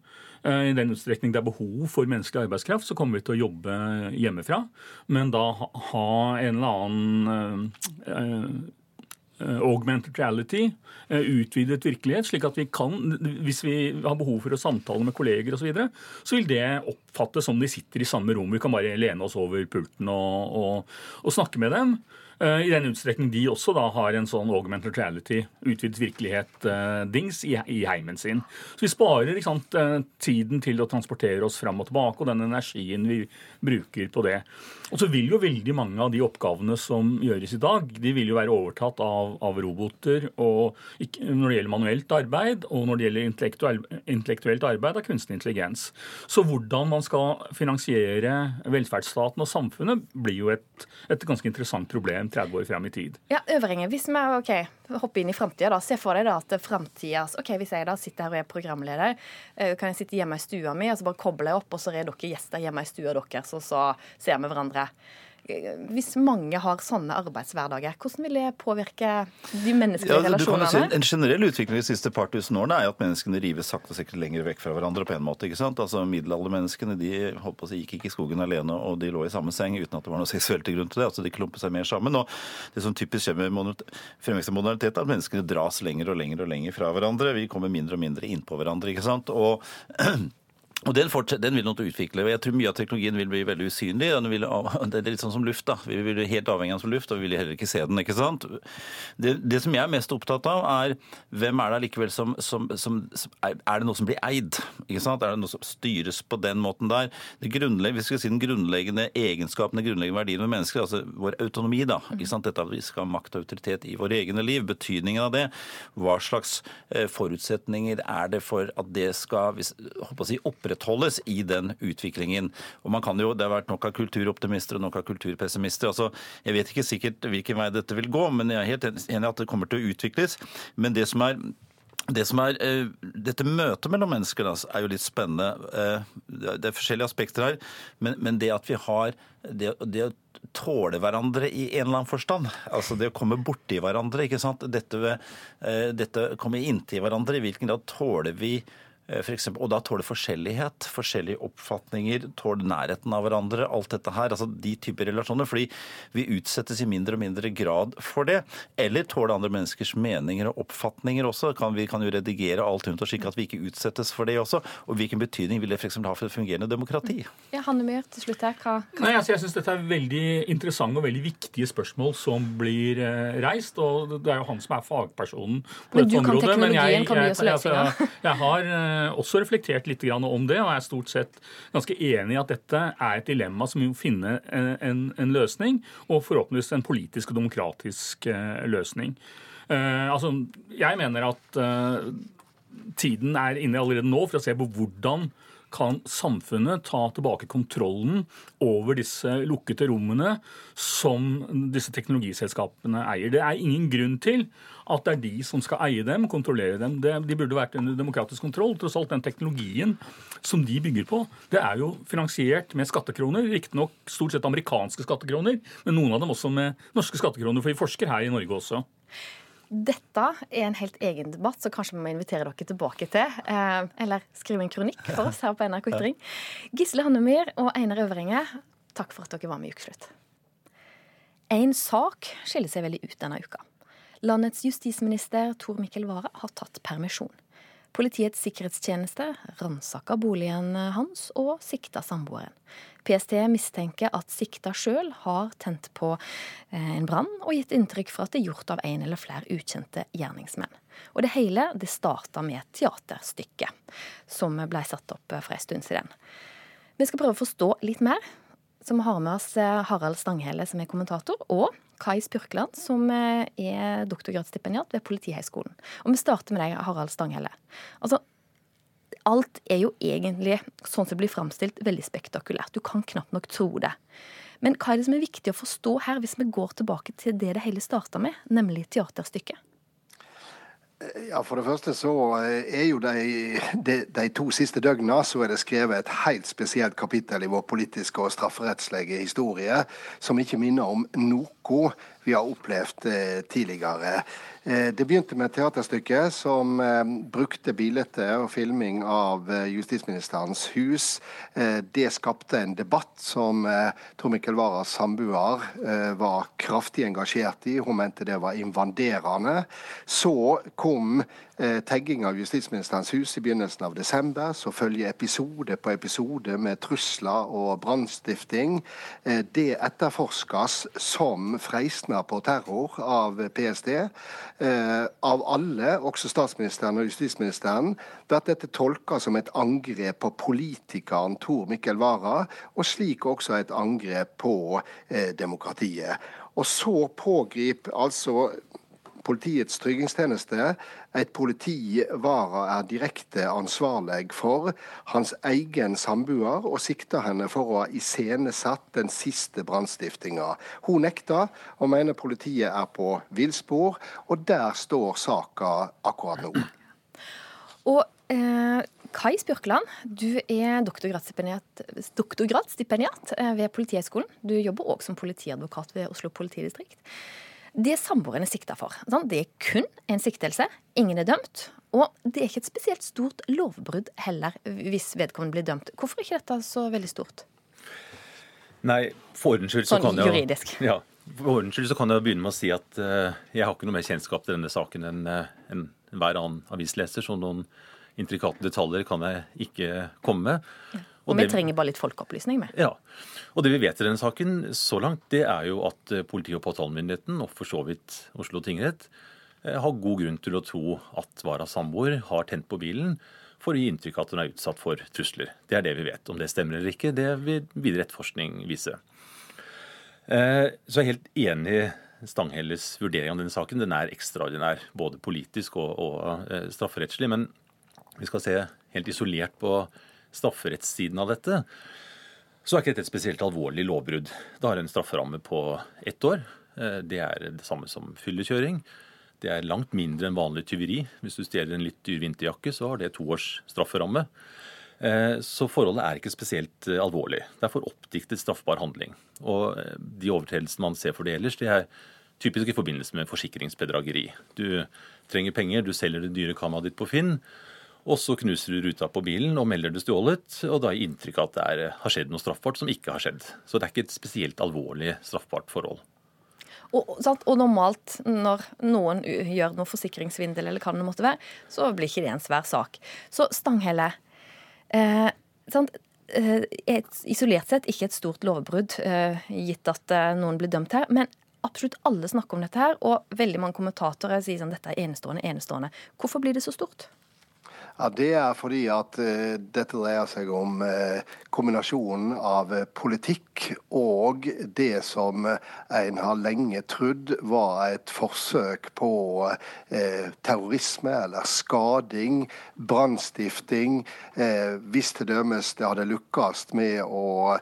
Uh, I den utstrekning det er behov for menneskelig arbeidskraft, så kommer vi til å jobbe hjemmefra. Men da ha, en eller annen uh, Eh, augmented reality, eh, utvidet virkelighet, slik at vi kan, hvis vi har behov for å samtale med kolleger osv., så, videre, så vil det oppfattes som de sitter i samme rom. Vi kan bare lene oss over pulten og, og, og snakke med dem. Eh, I den utstrekning de også da har en sånn augmented reality, utvidet virkelighet-dings i, i, heimen sin. Så vi sparer sant, tiden til å transportere oss fram og tilbake, og den energien vi bruker på det. Og så vil jo veldig mange av de oppgavene som gjøres i dag, de vil jo være overtatt av, av roboter og når det gjelder manuelt arbeid, og når det gjelder intellektuelt arbeid av kunstig intelligens. Så hvordan man skal finansiere velferdsstaten og samfunnet, blir jo et, et ganske interessant problem 30 år frem i tid. Ja, Øvringer, hvis vi okay, hopper inn i framtida, se for deg da at framtidas Ok, hvis jeg da sitter her og er programleder, eh, kan jeg sitte hjemme i stua mi og så bare koble opp, og så er dere gjester hjemme i stua deres, og så ser vi hverandre. Hvis mange har sånne arbeidshverdager, hvordan vil det påvirke de menneskelige ja, relasjonene? Si, en generell utvikling de siste par tusen årene er jo at menneskene rives sakte og sikkert lenger vekk fra hverandre på en måte. ikke sant? Altså Middelaldermenneskene de holdt på å si, gikk ikke i skogen alene, og de lå i samme seng uten at det var noe seksuelt til grunn til det. altså De klumpet seg mer sammen. og Det som typisk skjer med fremvekst av modernitet, er at menneskene dras lenger og lenger og lenger fra hverandre. Vi kommer mindre og mindre innpå hverandre. ikke sant? Og Og den, den, vil nok utvikle. og Jeg tror mye av teknologien vil bli veldig usynlig. vil, Det er litt sånn som luft. da. Vi vil bli helt avhengig av som luft, og vi vil heller ikke se den. ikke sant? Det, det som jeg er mest opptatt av, er hvem er det allikevel som, som, som, er, det noe som blir eid? ikke sant? Er det noe som styres på den måten der? Det vi skal si Den grunnleggende egenskapen, den grunnleggende verdien med mennesker, altså vår autonomi, da. ikke sant? Dette at vi skal ha makt og autoritet i våre egne liv. Betydningen av det. Hva slags eh, forutsetninger er det for at det skal hvis, håper å si, opp opprettholdes i den utviklingen. Og man kan jo, Det har vært nok av kulturoptimister og nok av kulturpessimister. altså Jeg vet ikke sikkert hvilken vei dette vil gå, men jeg er helt enig i at det kommer til å utvikles. Men det som er det som er, uh, Dette møtet mellom mennesker er jo litt spennende. Uh, det er forskjellige aspekter her. Men, det at vi har det, det, å tåle hverandre i en eller annen forstand, altså det å komme borti hverandre ikke sant? Dette, uh, dette komme inntil hverandre, i hvilken grad tåler vi Eh, for eksempel, og da tåler forskjellighet, forskjellige oppfatninger, tåler nærheten av hverandre. Alt dette her, altså de typer relasjoner. Fordi vi utsettes i mindre og mindre grad for det. Eller tåler andre menneskers meninger og oppfatninger også. Kan, vi kan jo redigere alt rundt oss slik at vi ikke utsettes for det også. Og hvilken betydning vil det f.eks. ha for et fungerende demokrati? Ja, Hanne Myhr, til slutt her. Hva, hva? Nei, altså, jeg syns dette er veldig interessante og veldig viktige spørsmål som blir eh, reist. Og det er jo han som er fagpersonen på dette området. Men jeg, jeg, jeg, altså, jeg har Eh, også reflektert litt om det, og er stort sett ganske enig i at dette er et dilemma som vi må finne en, en løsning, og forhåpentligvis en politisk og demokratisk eh, løsning. Altså, jeg mener at tiden er inne allerede nå for å se på hvordan kan samfunnet ta tilbake kontrollen over disse lukkede rommene som disse teknologiselskapene eier. Det er ingen grunn til at det er de som skal eie dem, kontrollere dem. De burde vært under demokratisk kontroll. Tross alt den teknologien som de bygger på, det er jo finansiert med skattekroner. Riktignok stort sett amerikanske skattekroner, men noen av dem også med norske skattekroner, for vi forsker her i Norge også. Dette er en helt egen debatt, så kanskje vi må invitere dere tilbake til. Eh, eller skrive en kronikk for oss her på NRK Ytring. Gisle Hannemyr og Einar Øvringe, takk for at dere var med i Ukeslutt. En sak skiller seg veldig ut denne uka. Landets justisminister Tor Mikkel Wara har tatt permisjon. Politiets sikkerhetstjeneste ransaka boligen hans og sikta samboeren. PST mistenker at sikta sjøl har tent på eh, en brann og gitt inntrykk for at det er gjort av en eller flere ukjente gjerningsmenn. Og det hele det starta med et teaterstykke som ble satt opp for en stund siden. Vi skal prøve å forstå litt mer. Så vi har med oss eh, Harald Stanghelle, som er kommentator, og Kai Spurkland, som eh, er doktorgradsstipendiat ved Politihøgskolen. Og vi starter med deg, Harald Stanghelle. Altså, alt er jo egentlig, sånn som det blir framstilt, veldig spektakulært. Du kan knapt nok tro det. Men hva er det som er viktig å forstå her, hvis vi går tilbake til det det hele starta med, nemlig teaterstykket? Ja, For det første så eh, er jo de, de, de, to siste døgna så er det skrevet et helt spesielt kapittel i vår politiske og strafferettslige historie som ikke minner om noe vi har opplevd eh, tidligere. Eh, det begynte med et teaterstykke som eh, brukte bilde og filming av justisministerens hus. Det skapte en debatt som Tor Mikkel Waras samboer var kraftig engasjert i. Hun mente det var invaderende. Så kom tegging av justisministerens hus i begynnelsen av desember. Så følger episode på episode med trusler og brannstifting. Det etterforskes som freistner på terror av PST. Eh, av alle, også statsministeren og justisministeren, blir dette tolka som et angrep på politikeren Tor Mikkel Wara, og slik også et angrep på eh, demokratiet. Og så pågriper altså Politiets tryggingstjeneste et politi Vara er direkte ansvarlig for hans egen samboer, og sikter henne for å ha iscenesatt den siste brannstiftinga. Hun nekter, og mener politiet er på villspor, og der står saka akkurat nå. Og eh, Kai Spjørkeland, du er doktorgradsstipendiat, doktorgradsstipendiat eh, ved Politihøgskolen. Du jobber òg som politiadvokat ved Oslo politidistrikt. Det er samboerne sikta for. Det er kun en siktelse. Ingen er dømt. Og det er ikke et spesielt stort lovbrudd heller, hvis vedkommende blir dømt. Hvorfor er ikke dette så veldig stort? Nei, for ordens skyld så sånn kan jeg juridisk. Ja, for ordens skyld så kan jeg begynne med å si at uh, jeg har ikke noe mer kjennskap til denne saken enn uh, en, hver annen avisleser, så noen intrikate detaljer kan jeg ikke komme med. Ja. Og, og vi det, trenger bare litt folkeopplysning med. Ja. Og det vi vet i denne saken så langt, det er jo at eh, politi- og påtalemyndigheten, og for så vidt Oslo tingrett, har god grunn til å tro at Varas samboer har tent på bilen for å gi inntrykk av at hun er utsatt for trusler. Det er det vi vet. Om det stemmer eller ikke, det vil videre etterforskning vise. Så jeg er helt enig i Stanghelles vurdering av denne saken. Den er ekstraordinær, både politisk og, og strafferettslig. Men vi skal se helt isolert på strafferettssiden av dette, så er ikke dette et spesielt alvorlig lovbrudd. Det har en strafferamme på ett år. Eh, det er det samme som fyllekjøring. Det er langt mindre enn vanlig tyveri. Hvis du stjeler en litt dyr vinterjakke, så har det to års strafferamme. Eh, så forholdet er ikke spesielt eh, alvorlig. Det er for oppdiktet straffbar handling. Og de overtredelsene man ser for det ellers, det er typisk i forbindelse med forsikringsbedrageri. Du trenger penger, du selger det dyre kameraet ditt på Finn. Og så knuser du ruta på bilen og melder det stjålet, og da gir inntrykk av at det er, har skjedd noe straffbart som ikke har skjedd. Så det er ikke et spesielt alvorlig straffbart forhold. Og, og, normalt, når noen gjør noe forsikringsvindel eller hva det måtte være, så blir ikke det en svær sak. Så Stanghelle eh? Eh, isolert sett ikke et stort lovbrudd, eh, gitt at eh, noen blir dømt her. Men absolutt alle snakker om dette her, og veldig mange kommentatorer sier sånn dette er enestående, enestående. Hvorfor blir det så stort? Ja, Det er fordi at uh, dette dreier seg om uh, kombinasjonen av uh, politikk og det som en har lenge trodd var et forsøk på terrorisme eller skading, brannstifting. hvis til dømes det hadde lykkes med å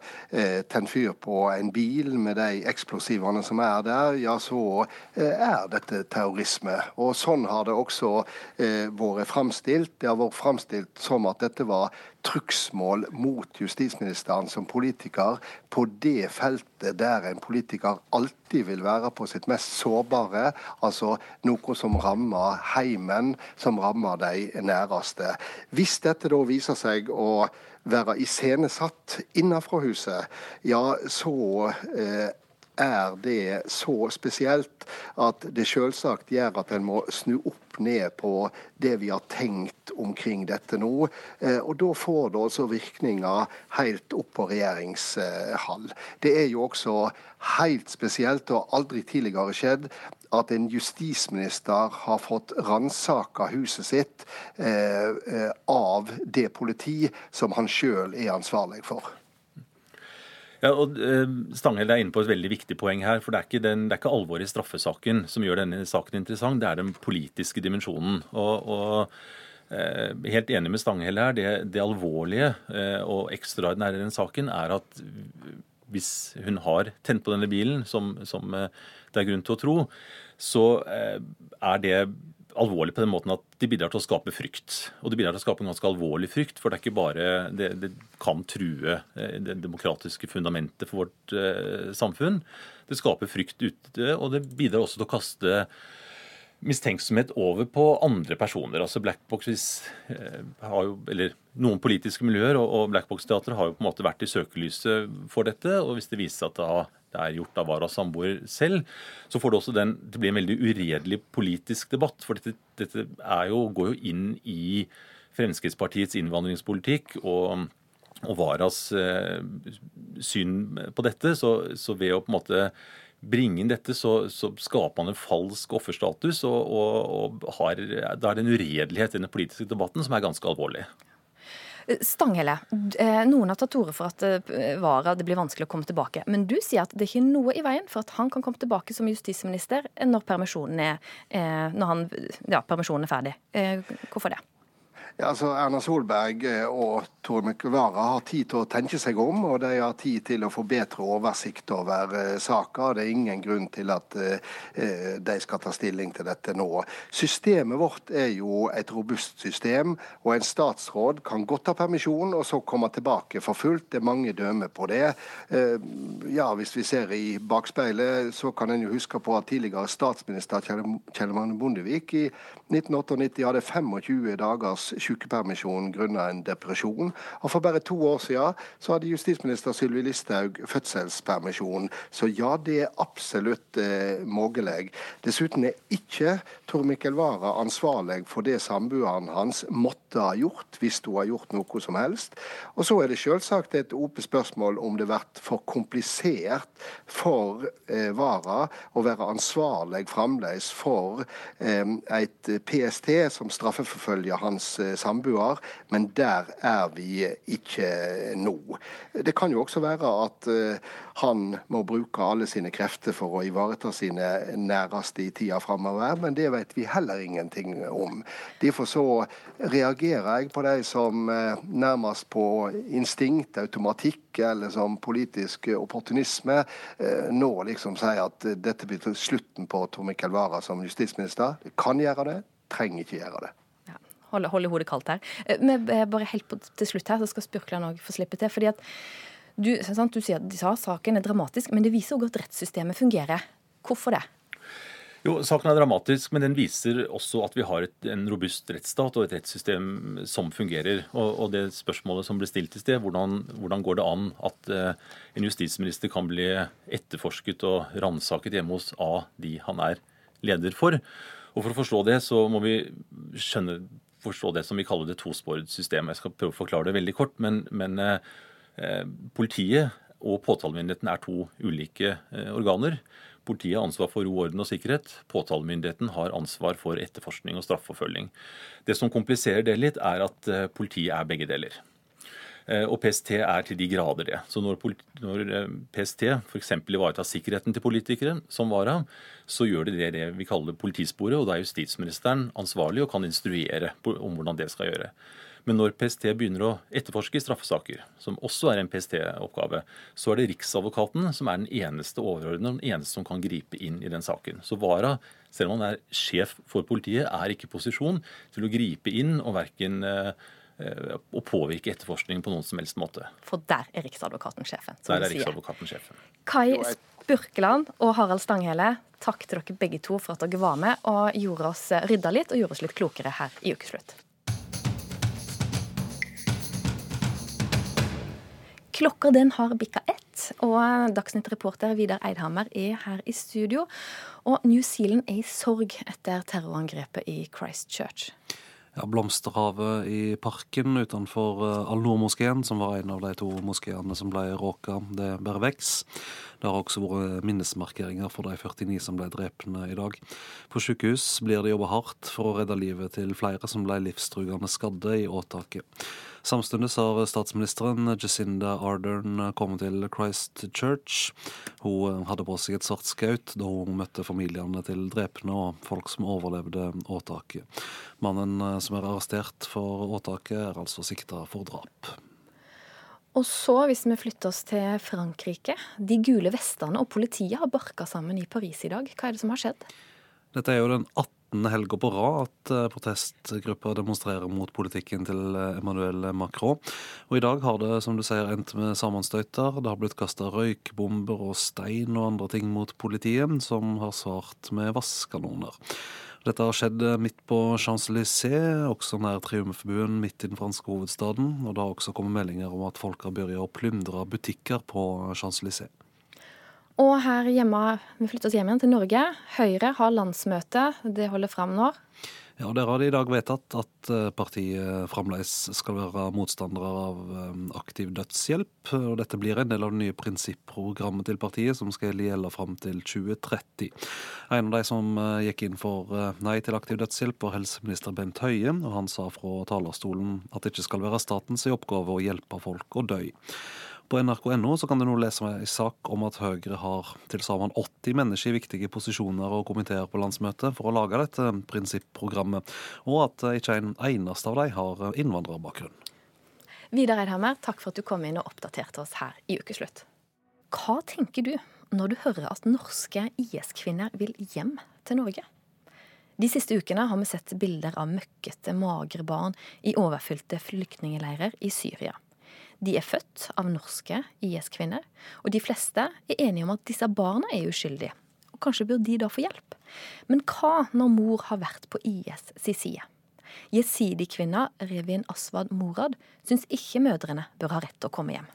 tenne fyr på en bil med de eksplosivene som er der, ja, så er dette terrorisme. Og sånn har det også vært framstilt. Det har vært framstilt som at dette var trugsmål mot justisministeren som politiker på det feltet der en politiker alltid vil være på sitt mest sårbare, altså noe som rammer heimen, som rammer de næreste. Hvis dette da viser seg å være iscenesatt innenfra huset, ja, så eh, er det så spesielt at det selvsagt gjør at en må snu opp ned på det vi har tenkt omkring dette nå. Eh, og da får det også virkninger helt opp på regjeringshall. Det er jo også helt spesielt og aldri tidligere skjedd at en justisminister har fått ransaka huset sitt eh, eh, av det politi som han sjøl er ansvarlig for. Ja, og eh, Stanghelle er inne på et veldig viktig poeng her. for Det er ikke, den, ikke alvoret i straffesaken som gjør denne saken interessant, det er den politiske dimensjonen. Og, og eh, Helt enig med Stanghelle her. Det, det alvorlige eh, og ekstraordinære i den saken er at hvis hun har tent på denne bilen, som, som det er grunn til å tro, så er det alvorlig på den måten at de bidrar til å skape frykt. Og de bidrar til å skape en ganske alvorlig frykt, for det er ikke bare Det, det kan true eh, det demokratiske fundamentet for vårt eh, samfunn. Det skaper frykt ute, og det bidrar også til å kaste mistenksomhet over på andre personer. Altså Blackbox eh, har jo, eller Noen politiske miljøer og, og Blackbox-teatret har jo på en måte vært i søkelyset for dette. og Hvis det viser seg at det har det er gjort av Varas samboer selv, så får det også den, det blir en veldig uredelig politisk debatt. For dette, dette jo, går jo inn i Fremskrittspartiets innvandringspolitikk. og og Varas eh, syn på dette. Så, så, ved å på en måte bringe inn dette, så, så skaper man en falsk offerstatus. Og, og, og har, da er det en uredelighet i den politiske debatten som er ganske alvorlig. Stanghelle, eh, noen har tatt til orde for at eh, Vara det blir vanskelig å komme tilbake. Men du sier at det er ikke noe i veien for at han kan komme tilbake som justisminister når permisjonen er, eh, når han, ja, permisjonen er ferdig. Hvorfor det? Ja, altså Erna Solberg eh, og Tor Mikkel Wara har tid til å tenke seg om, og de har tid til å få bedre oversikt over uh, saka. Det er ingen grunn til at uh, de skal ta stilling til dette nå. Systemet vårt er jo et robust system, og en statsråd kan godt ta permisjon og så komme tilbake for fullt. Det er mange dømmer på det. Uh, ja, Hvis vi ser i bakspeilet, så kan en jo huske på at tidligere statsminister Kjell Magne Bondevik i 1998 hadde 25 dagers sykepermisjon grunnet en depresjon. Og for bare to år siden så hadde justisminister Sylvi Listhaug fødselspermisjon. Så ja, det er absolutt eh, mulig. Dessuten er ikke Tor Mikkel Wara ansvarlig for det samboeren hans måtte ha gjort, hvis hun har gjort noe som helst. Og så er det selvsagt et åpent spørsmål om det blir for komplisert for eh, Wara å være ansvarlig fremdeles for eh, et PST som straffeforfølger hans eh, samboer, men der er vi ikke nå. Det kan jo også være at eh, han må bruke alle sine krefter for å ivareta sine næreste i tida framover, men det vet vi heller ingenting om. Derfor så reagerer jeg på de som eh, nærmest på instinkt, automatikk eller som politisk opportunisme nå liksom sier at dette blir slutten på Tor Mikkel Wara som justisminister. Kan gjøre det, trenger ikke gjøre det holde, holde hodet kaldt her. Eh, men bare helt på, til slutt her, så skal Spurkland òg få slippe til. fordi at du, sant, du sier at ja, saken er dramatisk, men det viser òg at rettssystemet fungerer. Hvorfor det? Jo, Saken er dramatisk, men den viser også at vi har et, en robust rettsstat og et rettssystem som fungerer. Og, og det spørsmålet som ble stilt i sted, hvordan, hvordan går det an at uh, en justisminister kan bli etterforsket og ransaket hjemme hos A, de han er leder for? Og For å forstå det så må vi skjønne forstå det som vi kaller det tosporet systemet. Jeg skal prøve å forklare det veldig kort. Men, men eh, politiet og påtalemyndigheten er to ulike eh, organer. Politiet har ansvar for ro, orden og sikkerhet. Påtalemyndigheten har ansvar for etterforskning og straffeforfølging. Det som kompliserer det litt, er at eh, politiet er begge deler. Eh, og PST er til de grader det. Så når, når eh, PST f.eks. ivaretar sikkerheten til politikere, som vara, så gjør de det, det vi kaller politisporet, og da er justisministeren ansvarlig og kan instruere om hvordan det skal gjøre. Men når PST begynner å etterforske i straffesaker, som også er en PST-oppgave, så er det Riksadvokaten som er den eneste overordnede, den eneste som kan gripe inn i den saken. Så Vara, selv om han er sjef for politiet, er ikke i posisjon til å gripe inn og verken eh, å påvirke etterforskningen på noen som helst måte. For der er Riksadvokaten sjefen. Der er Riksadvokaten sjefen. Kai Spurkeland og Harald Stanghelle, takk til dere begge to for at dere var med og gjorde oss eh, rydda litt og gjorde oss litt klokere her i Ukeslutt. Klokka den har bikka ett, og Dagsnytt-reporter Vidar Eidhammer er her i studio. Og New Zealand er i sorg etter terrorangrepet i Christchurch. Ja, Blomsterhavet i parken utenfor eh, Al-Noor-moskeen, som var en av de to moskeene som ble råka, det bare vokser. Det har også vært minnesmarkeringer for de 49 som ble drepne i dag. På sykehus blir det jobba hardt for å redde livet til flere som ble livstruende skadde i åtaket. Samtidig har statsministeren Jacinda Ardern kommet til Christchurch. Hun hadde på seg et svart skaut da hun møtte familiene til drepne og folk som overlevde åtaket. Mannen som er arrestert for åtaket, er altså sikta for drap. Og så, hvis vi flytter oss til Frankrike. De gule vestene og politiet har barka sammen i Paris i dag. Hva er det som har skjedd? Dette er jo den 18 helga på rad at eh, protestgrupper demonstrerer mot politikken til eh, Emmanuel Macron. Og i dag har det som du sier, endt med sammenstøyter. Det har blitt kasta røykbomber og stein og andre ting mot politiet, som har svart med vasskanoner. Dette har skjedd midt på Champs-Élysées, også nær Triumfbuen midt i den franske hovedstaden. Og det har også kommet meldinger om at folk har begynt å plyndre butikker på Champs-Élysées. Og her hjemme, vi flytter oss hjem igjen til Norge. Høyre har landsmøte. Det holder fram nå. Ja, Dere har i dag vedtatt at eh, partiet fremdeles skal være motstandere av eh, aktiv dødshjelp. og Dette blir en del av det nye prinsipprogrammet til partiet, som skal gjelde fram til 2030. En av de som eh, gikk inn for nei til aktiv dødshjelp, var helseminister Bent Høie. og Han sa fra talerstolen at det ikke skal være statens oppgave å hjelpe folk å dø. På nrk.no kan du nå lese en sak om at Høyre har til sammen 80 mennesker i viktige posisjoner og komiteer på landsmøtet for å lage dette prinsipprogrammet, og at ikke en eneste av dem har innvandrerbakgrunn. Vidar Eidhammer, takk for at du kom inn og oppdaterte oss her i Ukeslutt. Hva tenker du når du hører at norske IS-kvinner vil hjem til Norge? De siste ukene har vi sett bilder av møkkete, magre barn i overfylte flyktningleirer i Syria. De er født av norske IS-kvinner, og de fleste er enige om at disse barna er uskyldige. Og kanskje bør de da få hjelp. Men hva når mor har vært på IS sin side? Jesidi-kvinna Revin Aswad Morad syns ikke mødrene bør ha rett til å komme hjem.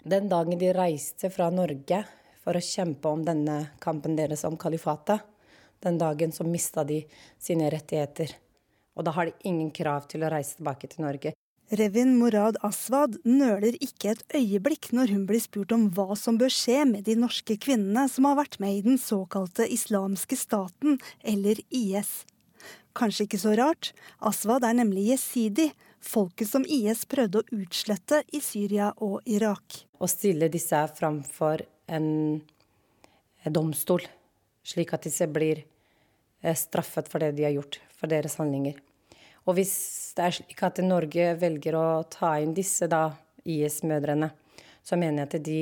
Den dagen de reiste fra Norge for å kjempe om denne kampen deres om kalifatet, den dagen så mista de sine rettigheter. Og da har de ingen krav til å reise tilbake til Norge. Revin Morad Aswad nøler ikke et øyeblikk når hun blir spurt om hva som bør skje med de norske kvinnene som har vært med i den såkalte islamske staten, eller IS. Kanskje ikke så rart, Aswad er nemlig jesidi, folket som IS prøvde å utslette i Syria og Irak. Å stille disse framfor en domstol, slik at disse blir eh, straffet for det de har gjort, for deres handlinger. Og hvis det er slik at Norge velger å ta inn disse IS-mødrene, så mener jeg at de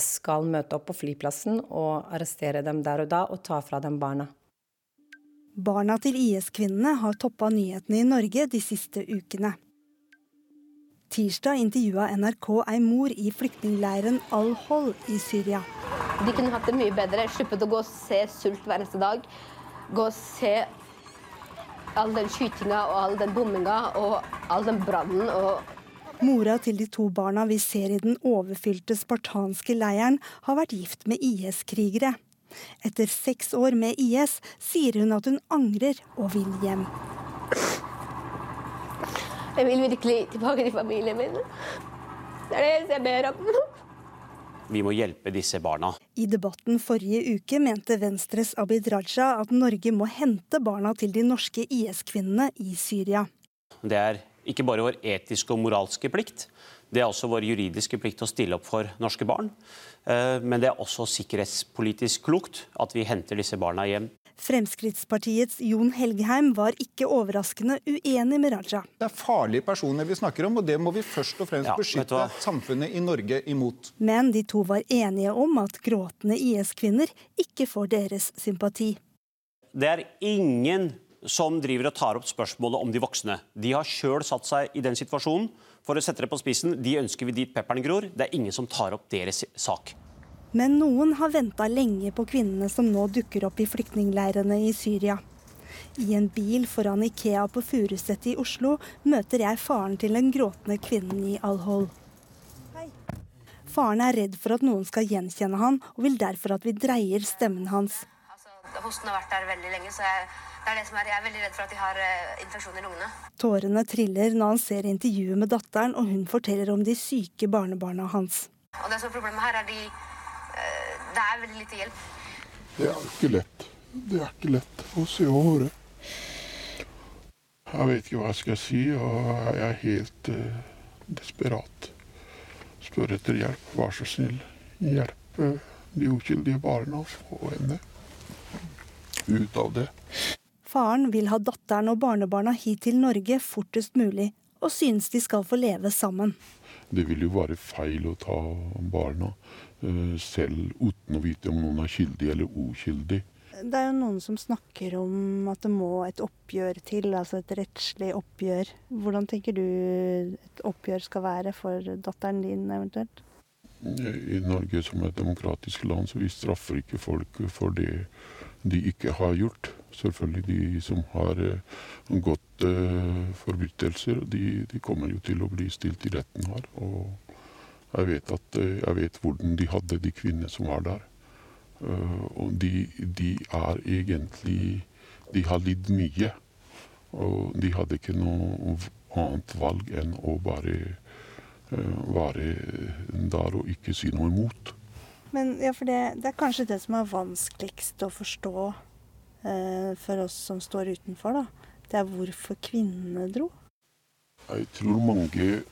skal møte opp på flyplassen og arrestere dem der og da og ta fra dem barna. Barna til IS-kvinnene har toppa nyhetene i Norge de siste ukene. Tirsdag intervjua NRK ei mor i flyktningleiren Al-Hol i Syria. De kunne hatt det mye bedre, sluppet å gå og se sult hver eneste dag. Gå og se all den skytinga og all den bomminga og all den brannen og Mora til de to barna vi ser i den overfylte spartanske leiren, har vært gift med IS-krigere. Etter seks år med IS sier hun at hun angrer og vil hjem. Jeg vil virkelig tilbake til familien min. Det er det eneste jeg ber om. Vi må hjelpe disse barna. I debatten forrige uke mente Venstres Abid Raja at Norge må hente barna til de norske IS-kvinnene i Syria. Det er ikke bare vår etiske og moralske plikt, det er også vår juridiske plikt å stille opp for norske barn. Eh, men det er også sikkerhetspolitisk klokt at vi henter disse barna hjem. Fremskrittspartiets Jon Helgheim var ikke overraskende uenig med Raja. Det er farlige personer vi snakker om, og det må vi først og fremst ja, beskytte samfunnet i Norge imot. Men de to var enige om at gråtende IS-kvinner ikke får deres sympati. Det er ingen som driver og tar opp spørsmålet om de voksne. De har sjøl satt seg i den situasjonen. For å sette det på spissen, de ønsker vi dit pepperen gror. Det er ingen som tar opp deres sak. Men noen har venta lenge på kvinnene som nå dukker opp i flyktningleirene i Syria. I en bil foran Ikea på Furuset i Oslo møter jeg faren til den gråtende kvinnen i Al-Hol. Faren er redd for at noen skal gjenkjenne han, og vil derfor at vi dreier stemmen hans. Hosten har vært der veldig lenge, så jeg, det er det som er, jeg er veldig redd for at de har uh, infeksjon i lungene. Tårene triller når han ser intervjuet med datteren, og hun forteller om de syke barnebarna hans. Og det som er Problemet her er de Det er veldig lite hjelp. Det er ikke lett. Det er ikke lett å se over det. Jeg vet ikke hva jeg skal si, og jeg er helt uh, desperat. Spør etter hjelp. Vær så snill, hjelp uh, de ukyldige barna å få henne ut av det. Faren vil ha datteren og barnebarna hit til Norge fortest mulig, og synes de skal få leve sammen. Det vil jo være feil å ta barna selv uten å vite om noen er skyldig eller ukyldig. Det er jo noen som snakker om at det må et oppgjør til, altså et rettslig oppgjør. Hvordan tenker du et oppgjør skal være for datteren din eventuelt? I Norge som et demokratisk land så vi straffer ikke folk for det de ikke har gjort. Selvfølgelig de som har uh, gått uh, forbrytelser, de, de, kommer jo til å bli stilt i retten her. Og jeg vet, at, uh, jeg vet hvordan de hadde de kvinnene som var der. Uh, og de, de, er egentlig De har lidd mye. Og de hadde ikke noe annet valg enn å bare uh, være der og ikke si noe imot. Men ja, for det, det, er kanskje det som er vanskeligst å forstå uh, for oss som står utenfor, da. Det er hvorfor kvinnene dro. Jeg tror mange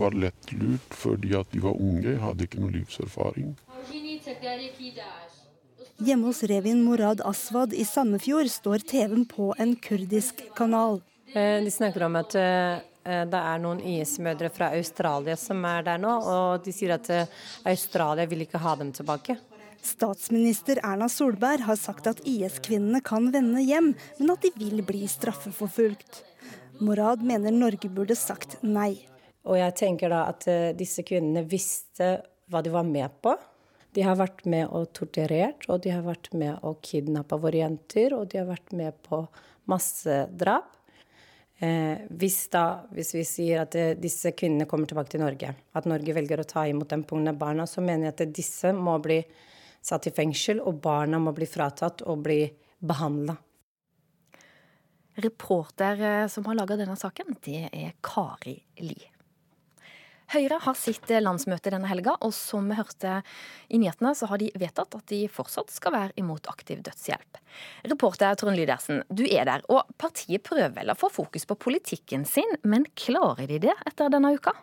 var lett lurt fordi at de var unge, hadde ikke noe livserfaring. Hjemme hos Revin Morad Aswad i Sandefjord står TV-en på en kurdisk kanal. Eh, de snakker om at eh, det er noen IS-mødre fra Australia som er der nå, og de sier at eh, Australia vil ikke ha dem tilbake. Statsminister Erna Solberg har sagt at IS-kvinnene kan vende hjem, men at de vil bli straffeforfulgt. Morad mener Norge burde sagt nei. Og jeg tenker da at disse kvinnene visste hva de var med på. De har vært med og torturert, og de har vært med og kidnappa våre jenter, og de har vært med på massedrap. Eh, hvis, da, hvis vi sier at eh, disse kvinnene kommer tilbake til Norge, at Norge velger å ta imot den pga. barna, så mener jeg at disse må bli satt i fengsel, og barna må bli fratatt og bli behandla. Reporter eh, som har laga denne saken, det er Kari Li. Høyre har sitt landsmøte denne helga, og som vi hørte i nyhetene, så har de vedtatt at de fortsatt skal være imot aktiv dødshjelp. Reporter Trond Lydersen, du er der, og partiet prøver vel å få fokus på politikken sin, men klarer de det etter denne uka?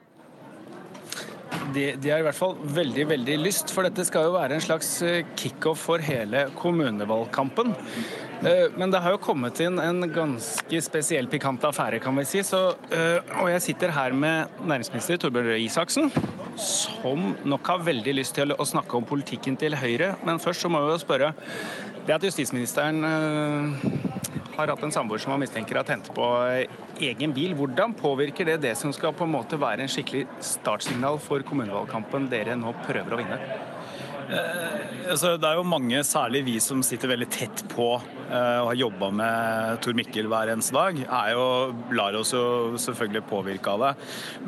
De, de har i hvert fall veldig veldig lyst, for dette skal jo være en slags eh, kickoff for hele kommunevalgkampen. Eh, men det har jo kommet inn en ganske spesiell pikant affære, kan vi si. Så, eh, og jeg sitter her med næringsminister Torbjørn Røe Isaksen, som nok har veldig lyst til å snakke om politikken til Høyre. Men først så må vi jo spørre. Det at justisministeren har hatt en samboer som man mistenker har tent på egen bil, hvordan påvirker det det som skal på en måte være en skikkelig startsignal for kommunevalgkampen dere nå prøver å vinne? Eh, altså, det er jo mange, særlig vi som sitter veldig tett på eh, og har jobba med Tor Mikkel hver eneste dag, er jo, lar oss jo selvfølgelig påvirke av det.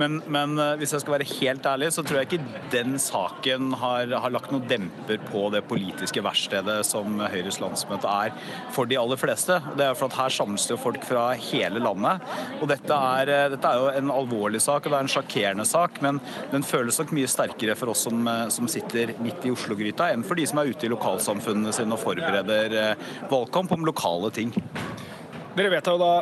Men, men, eh, hvis jeg skal være helt ærlig, så tror jeg ikke den saken har, har lagt noen demper på det politiske verkstedet som Høyres landsmøte er for de aller fleste. Det er for at her samles det folk fra hele landet. Og dette er, dette er jo en alvorlig sak, og det er en sjakkerende sak, men den føles nok mye sterkere for oss som, som sitter midt i Oslo Oslo-gryta enn for de som er ute i lokalsamfunnene sine og forbereder eh, valgkamp om lokale ting. Dere vedtar jo da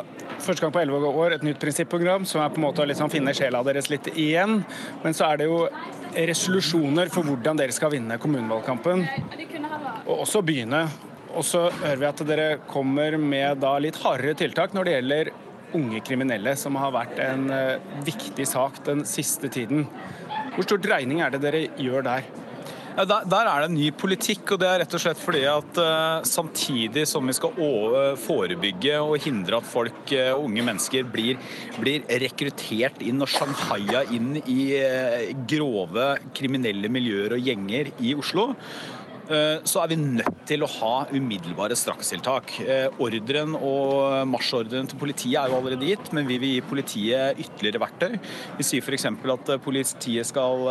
første gang på elleve år et nytt prinsipprogram som er på en måte å liksom finne sjela deres litt igjen. Men så er det jo resolusjoner for hvordan dere skal vinne kommunevalgkampen, og også byene. Og så hører vi at dere kommer med da litt hardere tiltak når det gjelder unge kriminelle, som har vært en eh, viktig sak den siste tiden. Hvor stor dreining er det dere gjør der? Ja, der, der, er det en ny politikk, og det er rett og slett fordi at uh, samtidig som vi skal forebygge og hindre at folk, uh, unge mennesker, blir, blir, rekruttert inn og shanghaia inn i uh, grove kriminelle miljøer og gjenger i Oslo, eh, så er vi nødt til å ha umiddelbare strakstiltak. Eh, ordren og marsjordren til politiet er jo allerede gitt, men vi vil gi politiet ytterligere verktøy. Vi sier f.eks. at politiet skal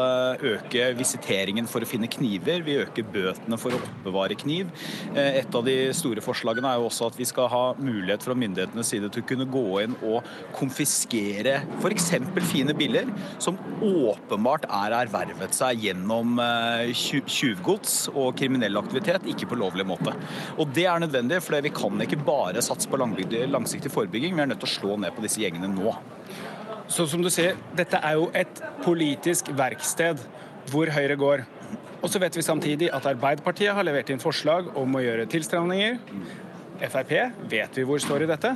øke visiteringen for å finne kniver. Vi øker bøtene for å oppbevare kniv. Et av de store forslagene er jo også at vi skal ha mulighet fra myndighetenes side til å kunne gå inn og konfiskere f.eks. fine biler som åpenbart er ervervet seg gjennom tjuvgods og kriminell aktivitet, ikke på lovlig måte. Og Det er nødvendig, for vi kan ikke bare satse på langsiktig forebygging. Vi er nødt til å slå ned på disse gjengene nå. Så som du sier, dette er jo et politisk verksted hvor Høyre går. Og så vet vi samtidig at Arbeiderpartiet har levert inn forslag om å gjøre tilstramninger. Frp vet vi hvor står i dette.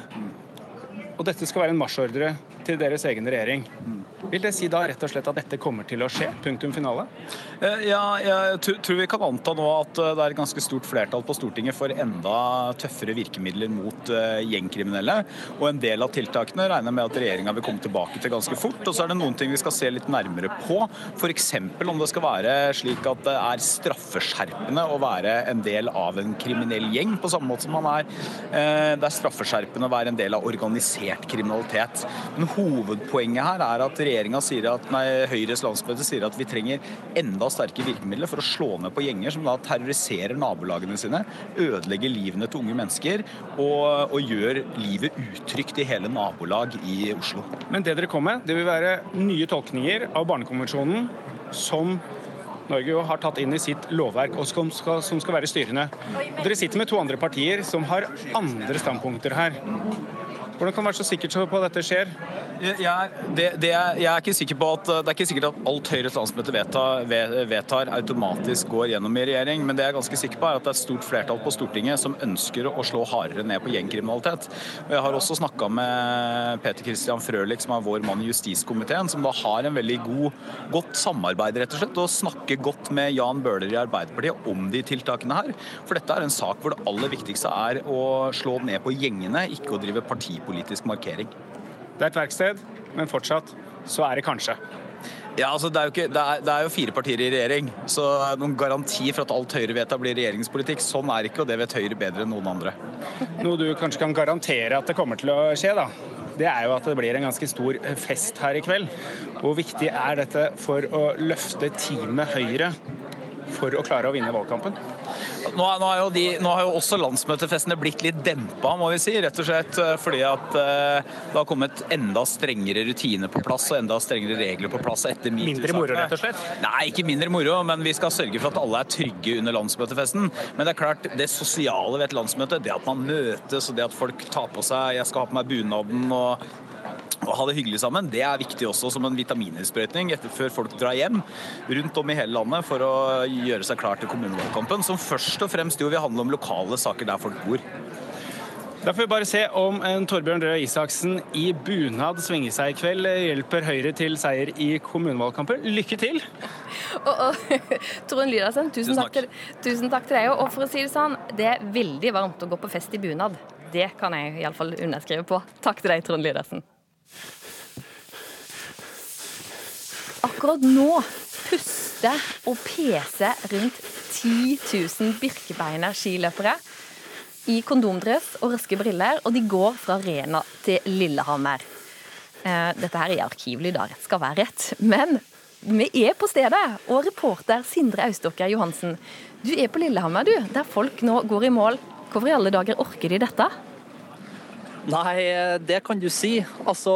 Og dette skal være en marsjordre til deres egen regjering. Vil det si da rett og slett at dette kommer til å skje? Punktum finale? Eh, ja, jeg tror vi kan anta nå at eh, det er et ganske stort flertall på Stortinget for enda tøffere virkemidler mot eh, gjengkriminelle. Og en del av tiltakene regner med at regjeringa vil komme tilbake til ganske fort. Og så er det noen ting vi skal se litt nærmere på. F.eks. om det skal være slik at det er straffeskjerpende å være en del av en kriminell gjeng, på samme måte som man er det er straffeskjerpende å være en del av organisert kriminalitet. Men hovedpoenget her er at regjeringa sier at, nei, Høyres landsmøte sier at vi trenger enda sterke virkemidler for å slå ned på gjenger som da terroriserer nabolagene sine, ødelegger livene til unge mennesker og, og gjør livet utrygt i hele nabolag i Oslo. Men det dere kom med, det vil være nye tolkninger av Barnekonvensjonen som Norge har tatt inn i sitt lovverk, og som skal, som skal være styrende. Dere sitter med to andre partier som har andre standpunkter her. Hvordan kan du være så sikker på at dette skjer? Jeg, det, det jeg er ikke sikker på at, det er ikke sikkert at alt Høyres landsmøte vedtar, vedtar, automatisk går gjennom i regjering, men det jeg er ganske sikker på er at det er et stort flertall på Stortinget som ønsker å slå hardere ned på gjengkriminalitet. Og Jeg har også snakka med Peter Christian Frølich, som er vår mann i justiskomiteen, som da har en veldig god, godt samarbeid rett og slett, og snakker godt med Jan Bøhler i Arbeiderpartiet om de tiltakene her. For dette er en sak hvor det aller viktigste er å slå ned på gjengene, ikke å drive partipolitikk politisk markering. Det er et verksted, men fortsatt så er det kanskje. Ja, altså det er, ikke, det, er, det er, jo fire partier i regjering, så noen garanti for at alt Høyre vedtar blir regjeringspolitikk, sånn er det ikke, og det vet Høyre bedre enn noen andre. Noe du kanskje kan garantere at det kommer til å skje, da? Det er jo at det blir en ganske stor fest her i kveld. Hvor viktig er dette for å løfte teamet Høyre for å klare å vinne valgkampen? Nå, nå, har de, nå, har jo også landsmøtefestene blitt litt dempa, må vi si. Rett og slett eh, fordi at eh, det har kommet enda strengere rutiner på plass og enda strengere regler på plass etter metoo Mindre moro, rett og slett? Nei, ikke mindre moro, men vi skal sørge for at alle er trygge under landsmøtefesten. Men det er klart, det sosiale ved et landsmøte, det at man møtes og det at folk tar på seg Jeg skal ha på meg bunaden og å ha det hyggelig sammen, det er viktig også som en vitamininnsprøytning før folk drar hjem rundt om i hele landet for å gjøre seg klar til kommunevalgkampen, som først og fremst jo vil handle om lokale saker der folk bor. Da får vi bare se om en Torbjørn Røe Isaksen i bunad svinger seg i kveld. Hjelper Høyre til seier i kommunevalgkampen. Lykke til! Og, og Trond Lydersen, tusen, takk til, tusen takk til deg. Og for å si det sånn, det er veldig varmt å gå på fest i bunad. Det kan jeg iallfall underskrive på. Takk til deg, Trond Lydersen. Akkurat nå puster og peser rundt 10 000 Birkebeiner skiløpere i kondomdress og raske briller, og de går fra Rena til Lillehammer. Eh, dette her er arkivlyd, da rett skal være rett. Men vi er på stedet, og reporter Sindre Austokker Johansen, du er på Lillehammer, du, der folk nå går i mål. Hvorfor i alle dager orker de dette? Nei, det kan du si. Altså,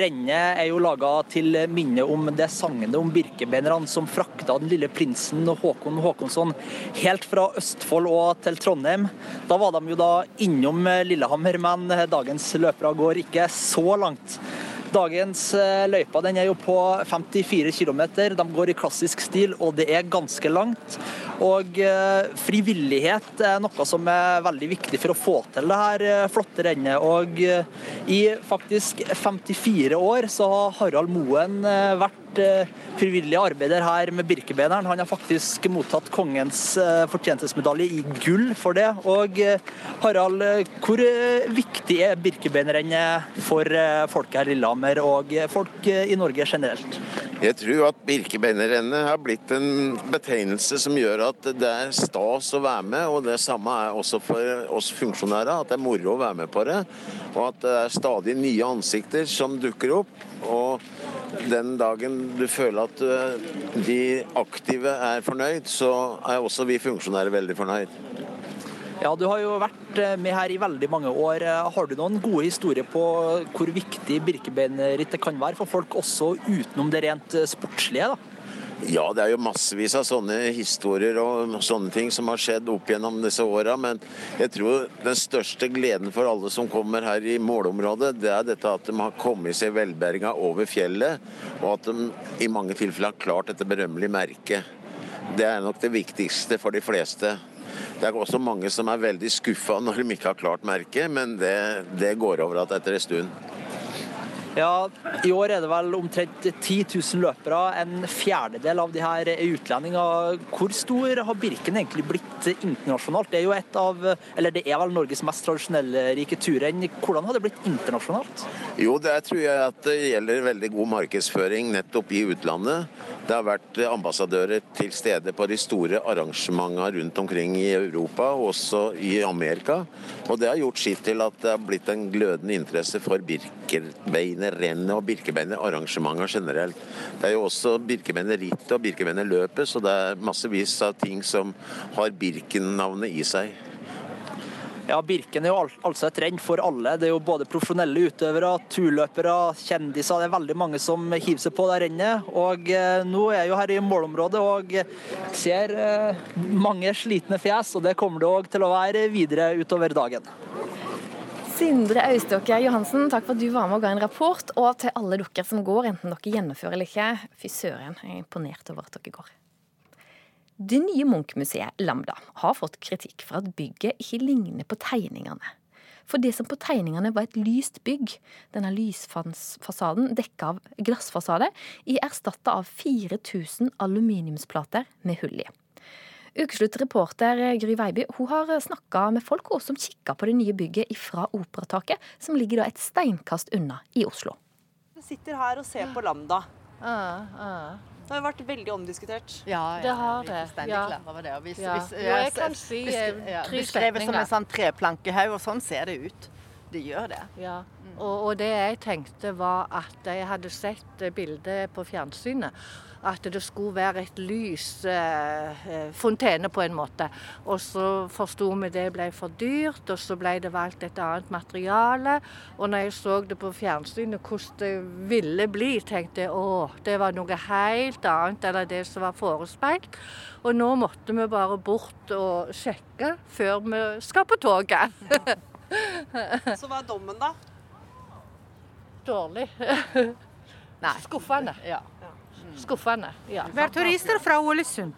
Rennet er jo laga til minne om det sagnet om birkebeinerne som frakta den lille prinsen Håkon Håkonsson helt fra Østfold og til Trondheim. Da var de jo da innom Lillehammer, men dagens løpere går ikke så langt. Dagens eh, løypa er jo på 54 km. De går i klassisk stil, og det er ganske langt. Og eh, frivillighet er noe som er veldig viktig for å få til det her eh, flotte rennet. Og i faktisk 54 år så har Harald Moen vært frivillig arbeider her med Birkebeineren. Han har faktisk mottatt kongens fortjenestesmedalje i gull for det. Og Harald, hvor viktig er Birkebeinerrennet for folk her i Lillehammer og folk i Norge generelt? Jeg tror at Birkebeinerrennet har blitt en betegnelse som gjør at det er stas å være med, og det samme er også for oss funksjonærer, at det er moro å være med på det. Og at det er stadig nye ansikter som dukker opp. Og den dagen du føler at eh, de aktive er fornøyd, så er også vi funksjonærer veldig fornøyd. Ja, Du har jo vært eh, med her i veldig mange år. Eh, har du noen gode historier på hvor viktig Birkebeinerrittet kan være for folk, også utenom det rent sportslige? da? Ja, det er jo massevis av sånne historier og sånne ting som har skjedd opp gjennom disse åra. Men jeg tror den største gleden for alle som kommer her i målområdet, det er dette at de har kommet seg velberga over fjellet, og at de i mange tilfeller har klart dette berømmelige merket. Det er nok det viktigste for de fleste. Det er også mange som er veldig skuffa når de ikke har klart merket, men det, det går over igjen etter en stund. Ja, I år er det vel omtrent 10 000 løpere. En fjerdedel av de her er utlendinger. Hvor stor har Birken egentlig blitt internasjonalt? Det er jo et av, eller det er vel Norges mest tradisjonelle rike turrenn. Hvordan har det blitt internasjonalt? Jo, der tror jeg at det gjelder veldig god markedsføring nettopp i utlandet. Det har vært ambassadører til stede på de store arrangementene rundt omkring i Europa, og også i Amerika. Og det har gjort sitt til at det har blitt en glødende interesse for Birkebeinerrennet og Birkebeinerarrangementer generelt. Det er jo også Birkebeinerrittet og Birkebeinerløpet, så det er massevis av ting som har Birken-navnet i seg. Ja, Birken er jo altså et renn for alle. Det er jo både profesjonelle utøvere, turløpere, kjendiser. Det er veldig mange som hiver seg på det rennet. Og eh, nå er jeg jo her i målområdet og ser eh, mange slitne fjes, og det kommer det òg til å være videre utover dagen. Sindre Auståker Johansen, takk for at du var med og ga en rapport. Og til alle dere som går, enten dere gjennomfører eller ikke, fy søren, jeg er imponert over at dere går. Det nye Munch-museet Lambda har fått kritikk for at bygget ikke ligner på tegningene. For det som på tegningene var et lyst bygg, denne lysfasaden dekka av glassfasade, er erstatta av 4000 aluminiumsplater med hull i. Ukeslutt reporter Gry Veiby hun har snakka med folk som kikka på det nye bygget fra Operataket, som ligger et steinkast unna i Oslo. Du sitter her og ser på Lambda. Uh. Det har vært veldig omdiskutert. Ja, ja det har det. Ja. det. Hvis, ja. hvis, jeg kan si eh, Beskrevet som en sånn treplankehaug, og sånn ser det ut. Det gjør det. Ja. Og, og, det jeg tenkte var at jeg hadde sett bildet på fjernsynet at det skulle være et lys, eh, eh, fontene på en måte. Og så forsto vi det ble for dyrt, og så ble det valgt et annet materiale. Og når jeg så det på fjernsynet hvordan det ville bli, tenkte jeg å, det var noe helt annet enn det som var forespeilt. Og nå måtte vi bare bort og sjekke før vi skal på toget. så hva er dommen, da? Dårlig. Nei. Skuffende. Ja. Skuffende. Ja. Vi er turister fra Ålesund.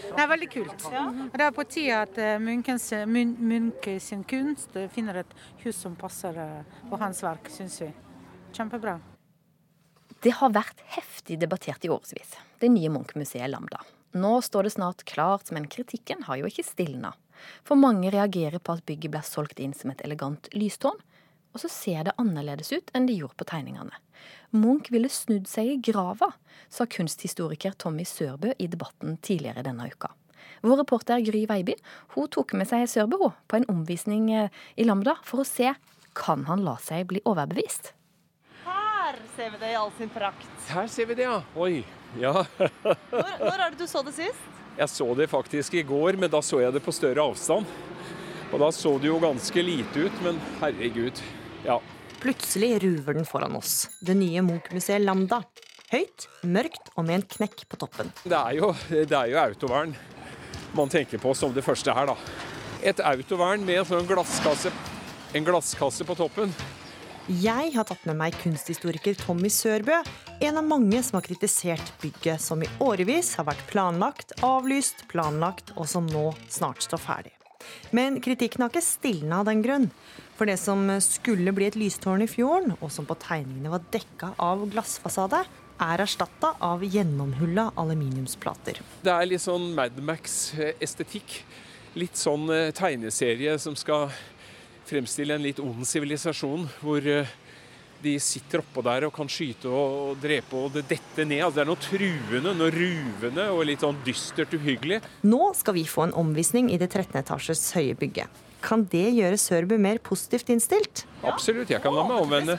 Det er veldig kult. Det er på tide at eh, Munch sin kunst finner et hus som passer eh, på hans verk, syns vi. Kjempebra. Det har vært heftig debattert i årevis, det nye Munch-museet Lambda. Nå står det snart klart, men kritikken har jo ikke stilna. For mange reagerer på at bygget blir solgt inn som et elegant lystårn, og så ser det annerledes ut enn de gjorde på tegningene. Munch ville snudd seg i grava, sa kunsthistoriker Tommy Sørbø i debatten tidligere denne uka. Vår reporter Gry Veiby hun tok med seg Sørbø på en omvisning eh, i Lambda for å se kan han la seg bli overbevist. Her ser vi det i all sin prakt. Her ser vi det, ja. Oi. Ja. når, når er det du så det sist? Jeg så det faktisk i går, men da så jeg det på større avstand. Og da så det jo ganske lite ut, men herregud. Ja. Plutselig ruver den foran oss. Det nye Munch-museet Lambda. Høyt, mørkt og med en knekk på toppen. Det er, jo, det er jo autovern man tenker på som det første her, da. Et autovern med en sånn glasskasse, en glasskasse på toppen. Jeg har tatt med meg kunsthistoriker Tommy Sørbø, en av mange som har kritisert bygget som i årevis har vært planlagt, avlyst, planlagt, og som nå snart står ferdig. Men kritikken har ikke stilna av den grunn. For det som skulle bli et lystårn i fjorden, og som på tegningene var dekka av glassfasade, er erstatta av gjennomhulla aluminiumsplater. Det er litt sånn Madmax-estetikk. Litt sånn eh, tegneserie som skal fremstille en litt ond sivilisasjon, hvor eh, de sitter oppå der og kan skyte og, drepe og det detter ned. Altså, det er noe truende, noe ruvende og litt sånn dystert uhyggelig. Nå skal vi få en omvisning i det 13 etasjes høye bygget. Kan det gjøre Sørbu mer positivt innstilt? Absolutt, jeg kan la meg omvende.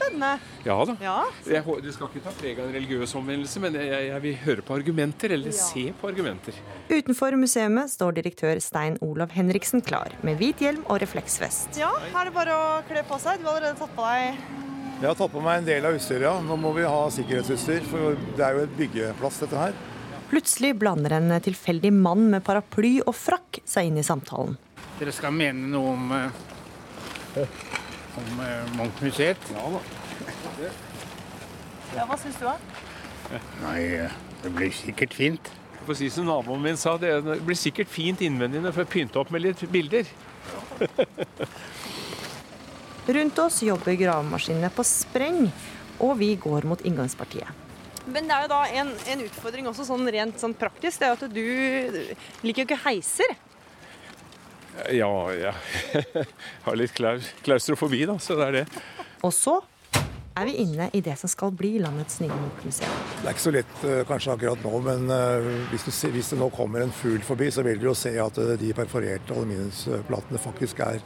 Ja da. Ja. Jeg, det skal ikke ta preg av en religiøs omvendelse, men jeg, jeg vil høre på argumenter, eller se på argumenter. Utenfor museet står direktør Stein Olav Henriksen klar, med hvit hjelm og refleksvest. Ja, her er det bare å kle på seg? Du har allerede tatt på deg Jeg har tatt på meg en del av utstyret, ja. Nå må vi ha sikkerhetsutstyr, for det er jo et byggeplass, dette her. Plutselig blander en tilfeldig mann med paraply og frakk seg inn i samtalen. Dere skal mene noe om, eh, om eh, Munch-museet? Ja da. Ja, Hva syns du, da? Nei, eh, det blir sikkert fint. For å si som naboen min sa, det blir sikkert fint innvendig når får pynte opp med litt bilder. Rundt oss jobber gravemaskinene på spreng, og vi går mot inngangspartiet. Men det er jo da en, en utfordring også sånn rent sånn praktisk. Det er jo at du liker jo ikke heiser. Ja, jeg har litt klaustrofobi, da, så det er det. Og så er vi inne i det som skal bli landets nye Munch-museum. Det er ikke så lett eh, kanskje akkurat nå, men eh, hvis, du, hvis det nå kommer en fugl forbi, så vil du jo se at eh, de perforerte aluminiumsplatene faktisk er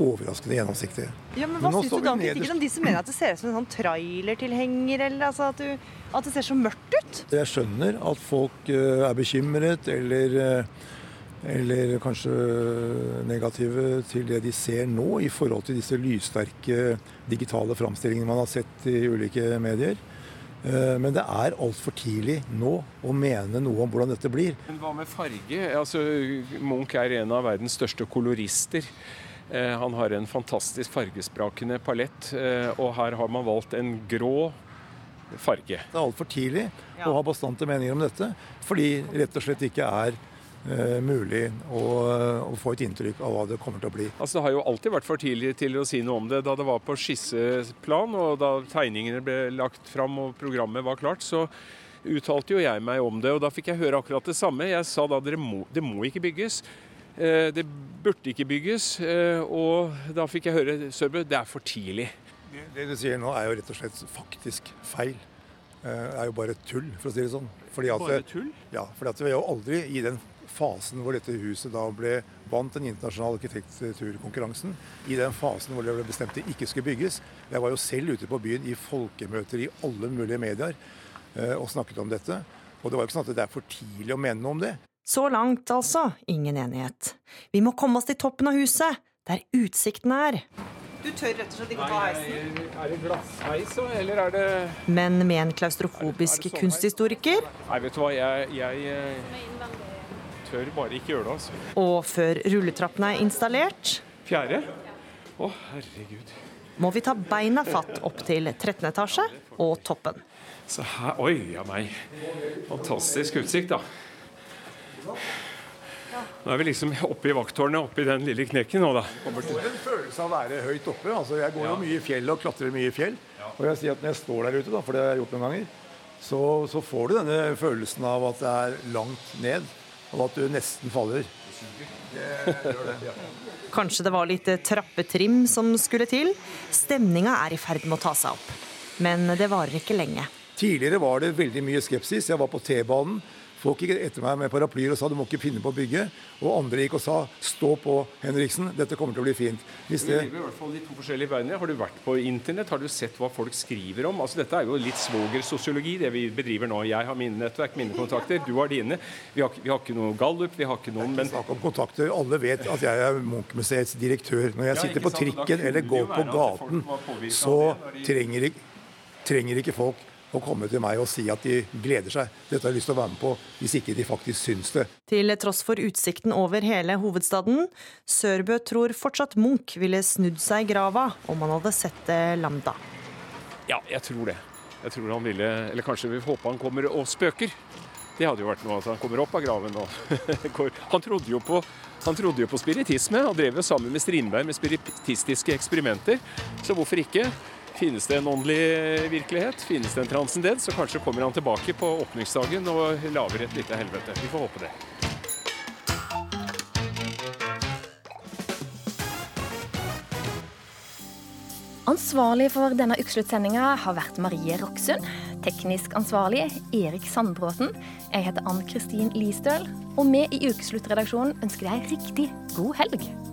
overraskende gjennomsiktige. Ja, men Men Hva nå syns du da om kritikken om de som mener at det ser ut som en sånn trailertilhenger, eller altså at, du, at det ser så mørkt ut? Jeg skjønner at folk er bekymret eller, eller kanskje negative til det de ser nå i forhold til disse lyssterke digitale framstillingene man har sett i ulike medier. Eh, Men det er altfor tidlig nå å mene noe om hvordan dette blir. Men hva med farge? Altså, Munch er en av verdens største kolorister. Eh, Han har en fantastisk fargesprakende palett, eh, og her har man valgt en grå farge. Det er altfor tidlig å ha bastante meninger om dette, fordi rett og slett ikke er mulig å, å få et inntrykk av hva det kommer til å bli. Altså, Det har jo alltid vært for tidlig til å si noe om det. Da det var på skisseplan, og da tegningene ble lagt fram og programmet var klart, så uttalte jo jeg meg om det. Og da fikk jeg høre akkurat det samme. Jeg sa da at det må ikke bygges. Eh, Det burde ikke bygges. eh, Og da fikk jeg høre Sørbø, det er for tidlig. Det, det du sier nå er jo rett og slett faktisk feil. Eh, Det er jo bare tull, for å si det sånn. Fordi at, Bare tull? Ja, for vi er jo aldri i den fasen hvor dette huset da ble vant den internasjonale arkitekturkonkurransen. I den fasen hvor det ble bestemt det ikke skulle bygges. Jeg var jo selv ute på byen i folkemøter i alle mulige medier eh, og snakket om dette. Og det var jo ikke sånn at det er for tidlig å mene noe om det. Så langt altså ingen enighet. Vi må komme oss til toppen av huset, der utsikten er. Du tør rett og slett ikke ta heisen? Er det glassheis, eller er det Men med en klaustrofobisk kunsthistoriker, Nei, vet du hva, jeg, jeg eh, tør bare ikke gjøre det, altså. og før rulletrappene er installert, Fjerde? Å, herregud. må vi ta beina fatt opp til 13. etasje og toppen. Så her, oi ja meg. Fantastisk utsikt, da. Nå er vi liksom oppe i vakttårnet, oppe i den lille knekken nå, da. Jeg får en følelse av å være høyt oppe. Altså, jeg går jo mye i fjell og klatrer mye i fjell. Og jeg sier at når jeg står der ute, da, for det har jeg gjort noen ganger, så, så får du denne følelsen av at det er langt ned, og at du nesten faller. Kanskje det var litt trappetrim som skulle til. Stemninga er i ferd med å ta seg opp. Men det varer ikke lenge. Tidligere var det veldig mye skepsis. Jeg var på T-banen. Folk gikk etter meg med paraplyer og sa du må ikke finne på å bygge. Og andre gikk og sa stå på, Henriksen, dette kommer til å bli fint. Hvis Vi det, lever i hvert fall i to forskjellige verdener. Har du vært på internett? Har du sett hva folk skriver om? Altså, dette er jo litt svogersosiologi, det vi bedriver nå. Jeg har mine nettverk, mine kontakter, du har dine. Vi har, vi har ikke noe gallup, vi har ikke noen men... Snakk om kontakter. Alle vet at jeg er Munch-museets direktør. Når jeg sitter på trikken eller går på gaten, så trenger, ikke- trenger ikke folk å komme til meg og si at de gleder seg. Dette har jeg lyst til å være med på, hvis ikke de faktisk syns det. Til tross for utsikten over hele hovedstaden, Sørbø tror fortsatt Munch ville snudd seg i grava om han hadde sett det Lambda. Ja, jeg tror det. Jeg tror han ville, eller kanskje vi håper han kommer og spøker. Det hadde jo vært noe at han kommer opp av graven og går. Han trodde jo på, han trodde jo på spiritisme. Han drev jo sammen med Strindberg med spiritistiske eksperimenter. Så hvorfor ikke? Finnes det en åndelig virkelighet? Finnes det en transcendens? Så kanskje kommer han tilbake på åpningsdagen og lager et lite helvete. Vi får håpe det. Ansvarlig for denne ukesluttsendinga har vært Marie Roksund. Teknisk ansvarlig Erik Sandbråten. Jeg heter Ann Kristin Listøl. Og vi i Ukesluttredaksjonen ønsker deg riktig god helg.